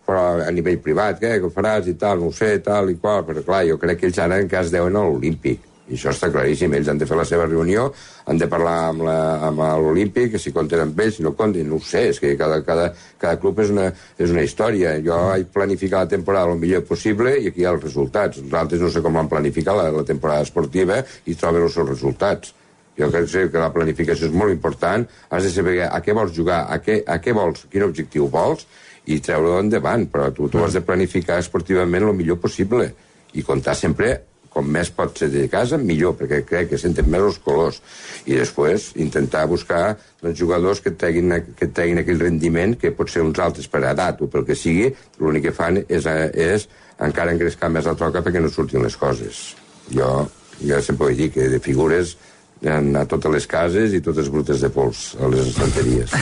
però a nivell privat, què, què faràs i tal, no ho sé, tal i qual, però clar, jo crec que ells ara encara es deuen a l'Olímpic. I això està claríssim, ells han de fer la seva reunió, han de parlar amb l'Olímpic, que si compten amb ells, si no compten, no ho sé, és que cada, cada, cada club és una, és una història. Jo vaig planificar la temporada el millor possible i aquí hi ha els resultats. Els altres no sé com van planificar la, la temporada esportiva i troben els seus resultats. Jo crec que la planificació és molt important, has de saber a què vols jugar, a què, a què vols, quin objectiu vols, i treure-ho endavant, però tu, tu has de planificar esportivament el millor possible i comptar sempre com més pot ser de casa, millor, perquè crec que senten més els colors. I després intentar buscar doncs, jugadors que treguin, que treguin aquell rendiment que pot ser uns altres per edat o pel que sigui, l'únic que fan és, és encara engrescar més la troca perquè no surtin les coses. Jo, jo sempre he dit, que de figures en, a totes les cases i totes brutes de pols a les estanteries.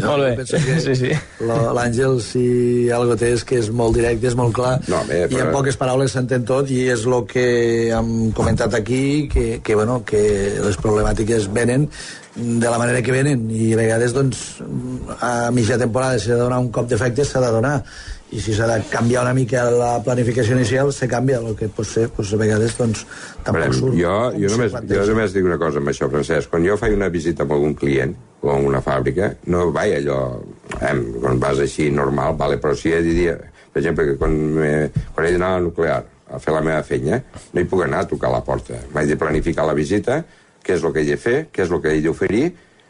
No, Molt bé. Sí, sí. L'Àngel, si algo té, és que és molt directe, és molt clar, No, bé, i en però- poques paraules s'entén tot, i és el que hem comentat aquí, que, que, bueno, que les problemàtiques venen de la manera que venen, i a vegades, doncs, a mitja temporada, s'ha de donar un cop d'efecte, s'ha de donar, i si s'ha de canviar una mica la planificació inicial, se canvia, el que pot ser, doncs, a vegades, doncs, tampoc Veurem, surt. jo, jo, només, jo només dic una cosa amb això, Francesc. Quan jo faig una visita amb algun client o a una fàbrica, no vaig allò... Eh, quan vas així normal, vale, però si he de dir... Per exemple, que quan, me, quan he d'anar a la nuclear a fer la meva feina, no hi puc anar a tocar la porta. Vaig de planificar la visita, què és el que he de fer, què és el que he d'oferir,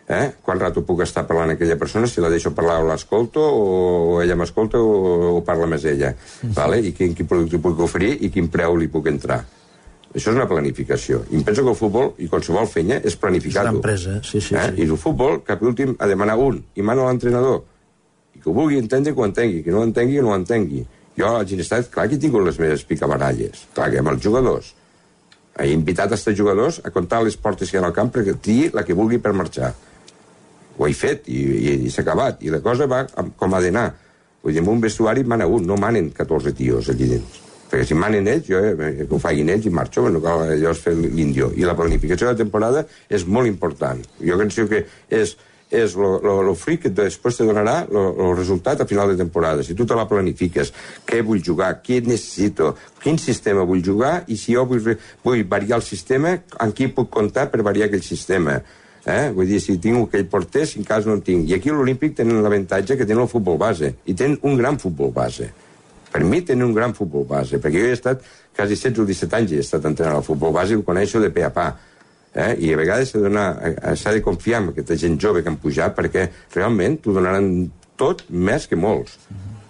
eh? quant rato puc estar parlant amb aquella persona, si la deixo parlar o l'escolto, o ella m'escolta o, o parla més ella, vale? i quin, quin producte puc oferir i quin preu li puc entrar. Això és una planificació. I em penso que el futbol i qualsevol feina és És planificar-ho. una empresa, sí, sí, eh? sí. I el futbol, cap últim, ha de manar un, i mana l'entrenador. I que ho vulgui entendre, que ho entengui. Que no ho entengui, que no ho entengui. Jo, a Ginestat, clar que he tingut les meves picabaralles. Clar que amb els jugadors. He invitat a estar jugadors a comptar les portes que hi ha al camp perquè triï la que vulgui per marxar. Ho he fet i, i, i s'ha acabat. I la cosa va com ha d'anar. Vull dir, en un vestuari mana un, no manen 14 tios allí dins. Perquè si manen ells, jo eh, que ho facin ells i marxo, no cal allò és fer l'índio. I la planificació de la temporada és molt important. Jo penso que és, és lo fruit que després te donarà el resultat a final de temporada. Si tu te la planifiques, què vull jugar, què necessito, quin sistema vull jugar i si jo vull, vull variar el sistema, amb qui puc comptar per variar aquell sistema. Eh? Vull dir, si tinc aquell porter, si en cas no en tinc. I aquí l'Olímpic tenen l'avantatge que tenen el futbol base. I tenen un gran futbol base. Per mi tenen un gran futbol base, perquè jo he estat quasi 16 o 17 anys he estat entrenant al futbol base i ho coneixo de pe a pa. Eh? I a vegades donar- s'ha de confiar en aquesta gent jove que han pujat perquè realment t'ho donaran tot més que molts.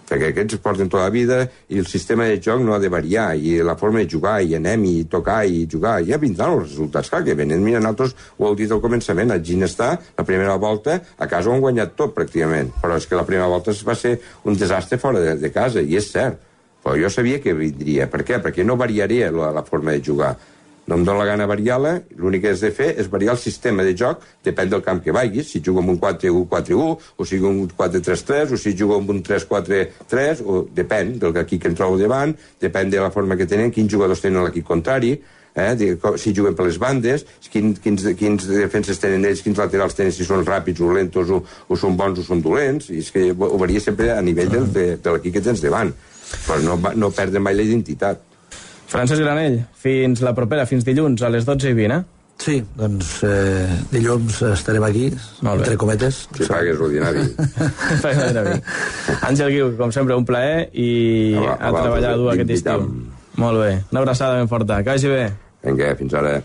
Perquè aquests porten tota la vida i el sistema de joc no ha de variar i la forma de jugar i anem i tocar i jugar. Ja vindran els resultats, clar que venen. Mira, nosaltres ho heu dit al començament a Ginestar, la primera volta a casa ho han guanyat tot pràcticament. Però és que la primera volta va ser un desastre fora de, de casa i és cert. Però jo sabia que vindria, per què? perquè no variaria la, la forma de jugar no em dóna la gana variar-la, l'únic que has de fer és variar el sistema de joc, depèn del camp que vagis, si jugo amb un 4-1-4-1, o si jugo amb un 4-3-3, o si jugo amb un 3-4-3, o depèn del equip que em trobo davant, depèn de la forma que tenen, quins jugadors tenen l'equip contrari, eh, de, si juguen per les bandes, quin, quins, quins defenses tenen ells, quins laterals tenen, si són ràpids o lentos o, o són bons o són dolents, i és que ho varia sempre a nivell del, de, de l'equip que tens davant, però no, no perdre mai la identitat. Francesc Granell, fins la propera, fins dilluns a les 12 i 20, eh? Sí, doncs eh, dilluns estarem aquí, Molt bé. entre cometes. Si pagues mi. Àngel Guiu, com sempre, un plaer i A- a a treballar dur aquest estiu. Molt bé, una abraçada ben forta. Que vagi bé. Vinga, fins ara.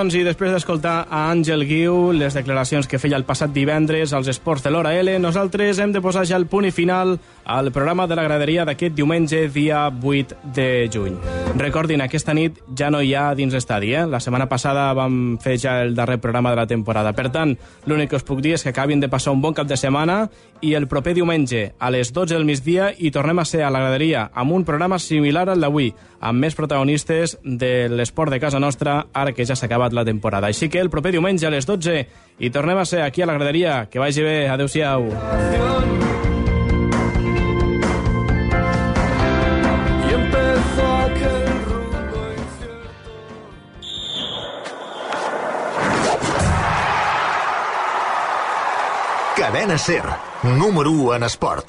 Doncs, i després d'escoltar a Àngel Guiu les declaracions que feia el passat divendres als esports de l'Hora L, nosaltres hem de posar ja el punt i final al programa de la graderia d'aquest diumenge, dia 8 de juny. Recordin, aquesta nit ja no hi ha dins l'estadi, eh? La setmana passada vam fer ja el darrer programa de la temporada. Per tant, l'únic que us puc dir és que acabin de passar un bon cap de setmana i el proper diumenge, a les 12 del migdia, hi tornem a ser a la graderia amb un programa similar al d'avui, amb més protagonistes de l'esport de casa nostra, ara que ja s'ha acabat la temporada. Així que el proper diumenge a les 12 hi tornem a ser aquí a la graderia. Que vagi bé. Adéu-siau. Y Cadena Ser, número 1 en esport.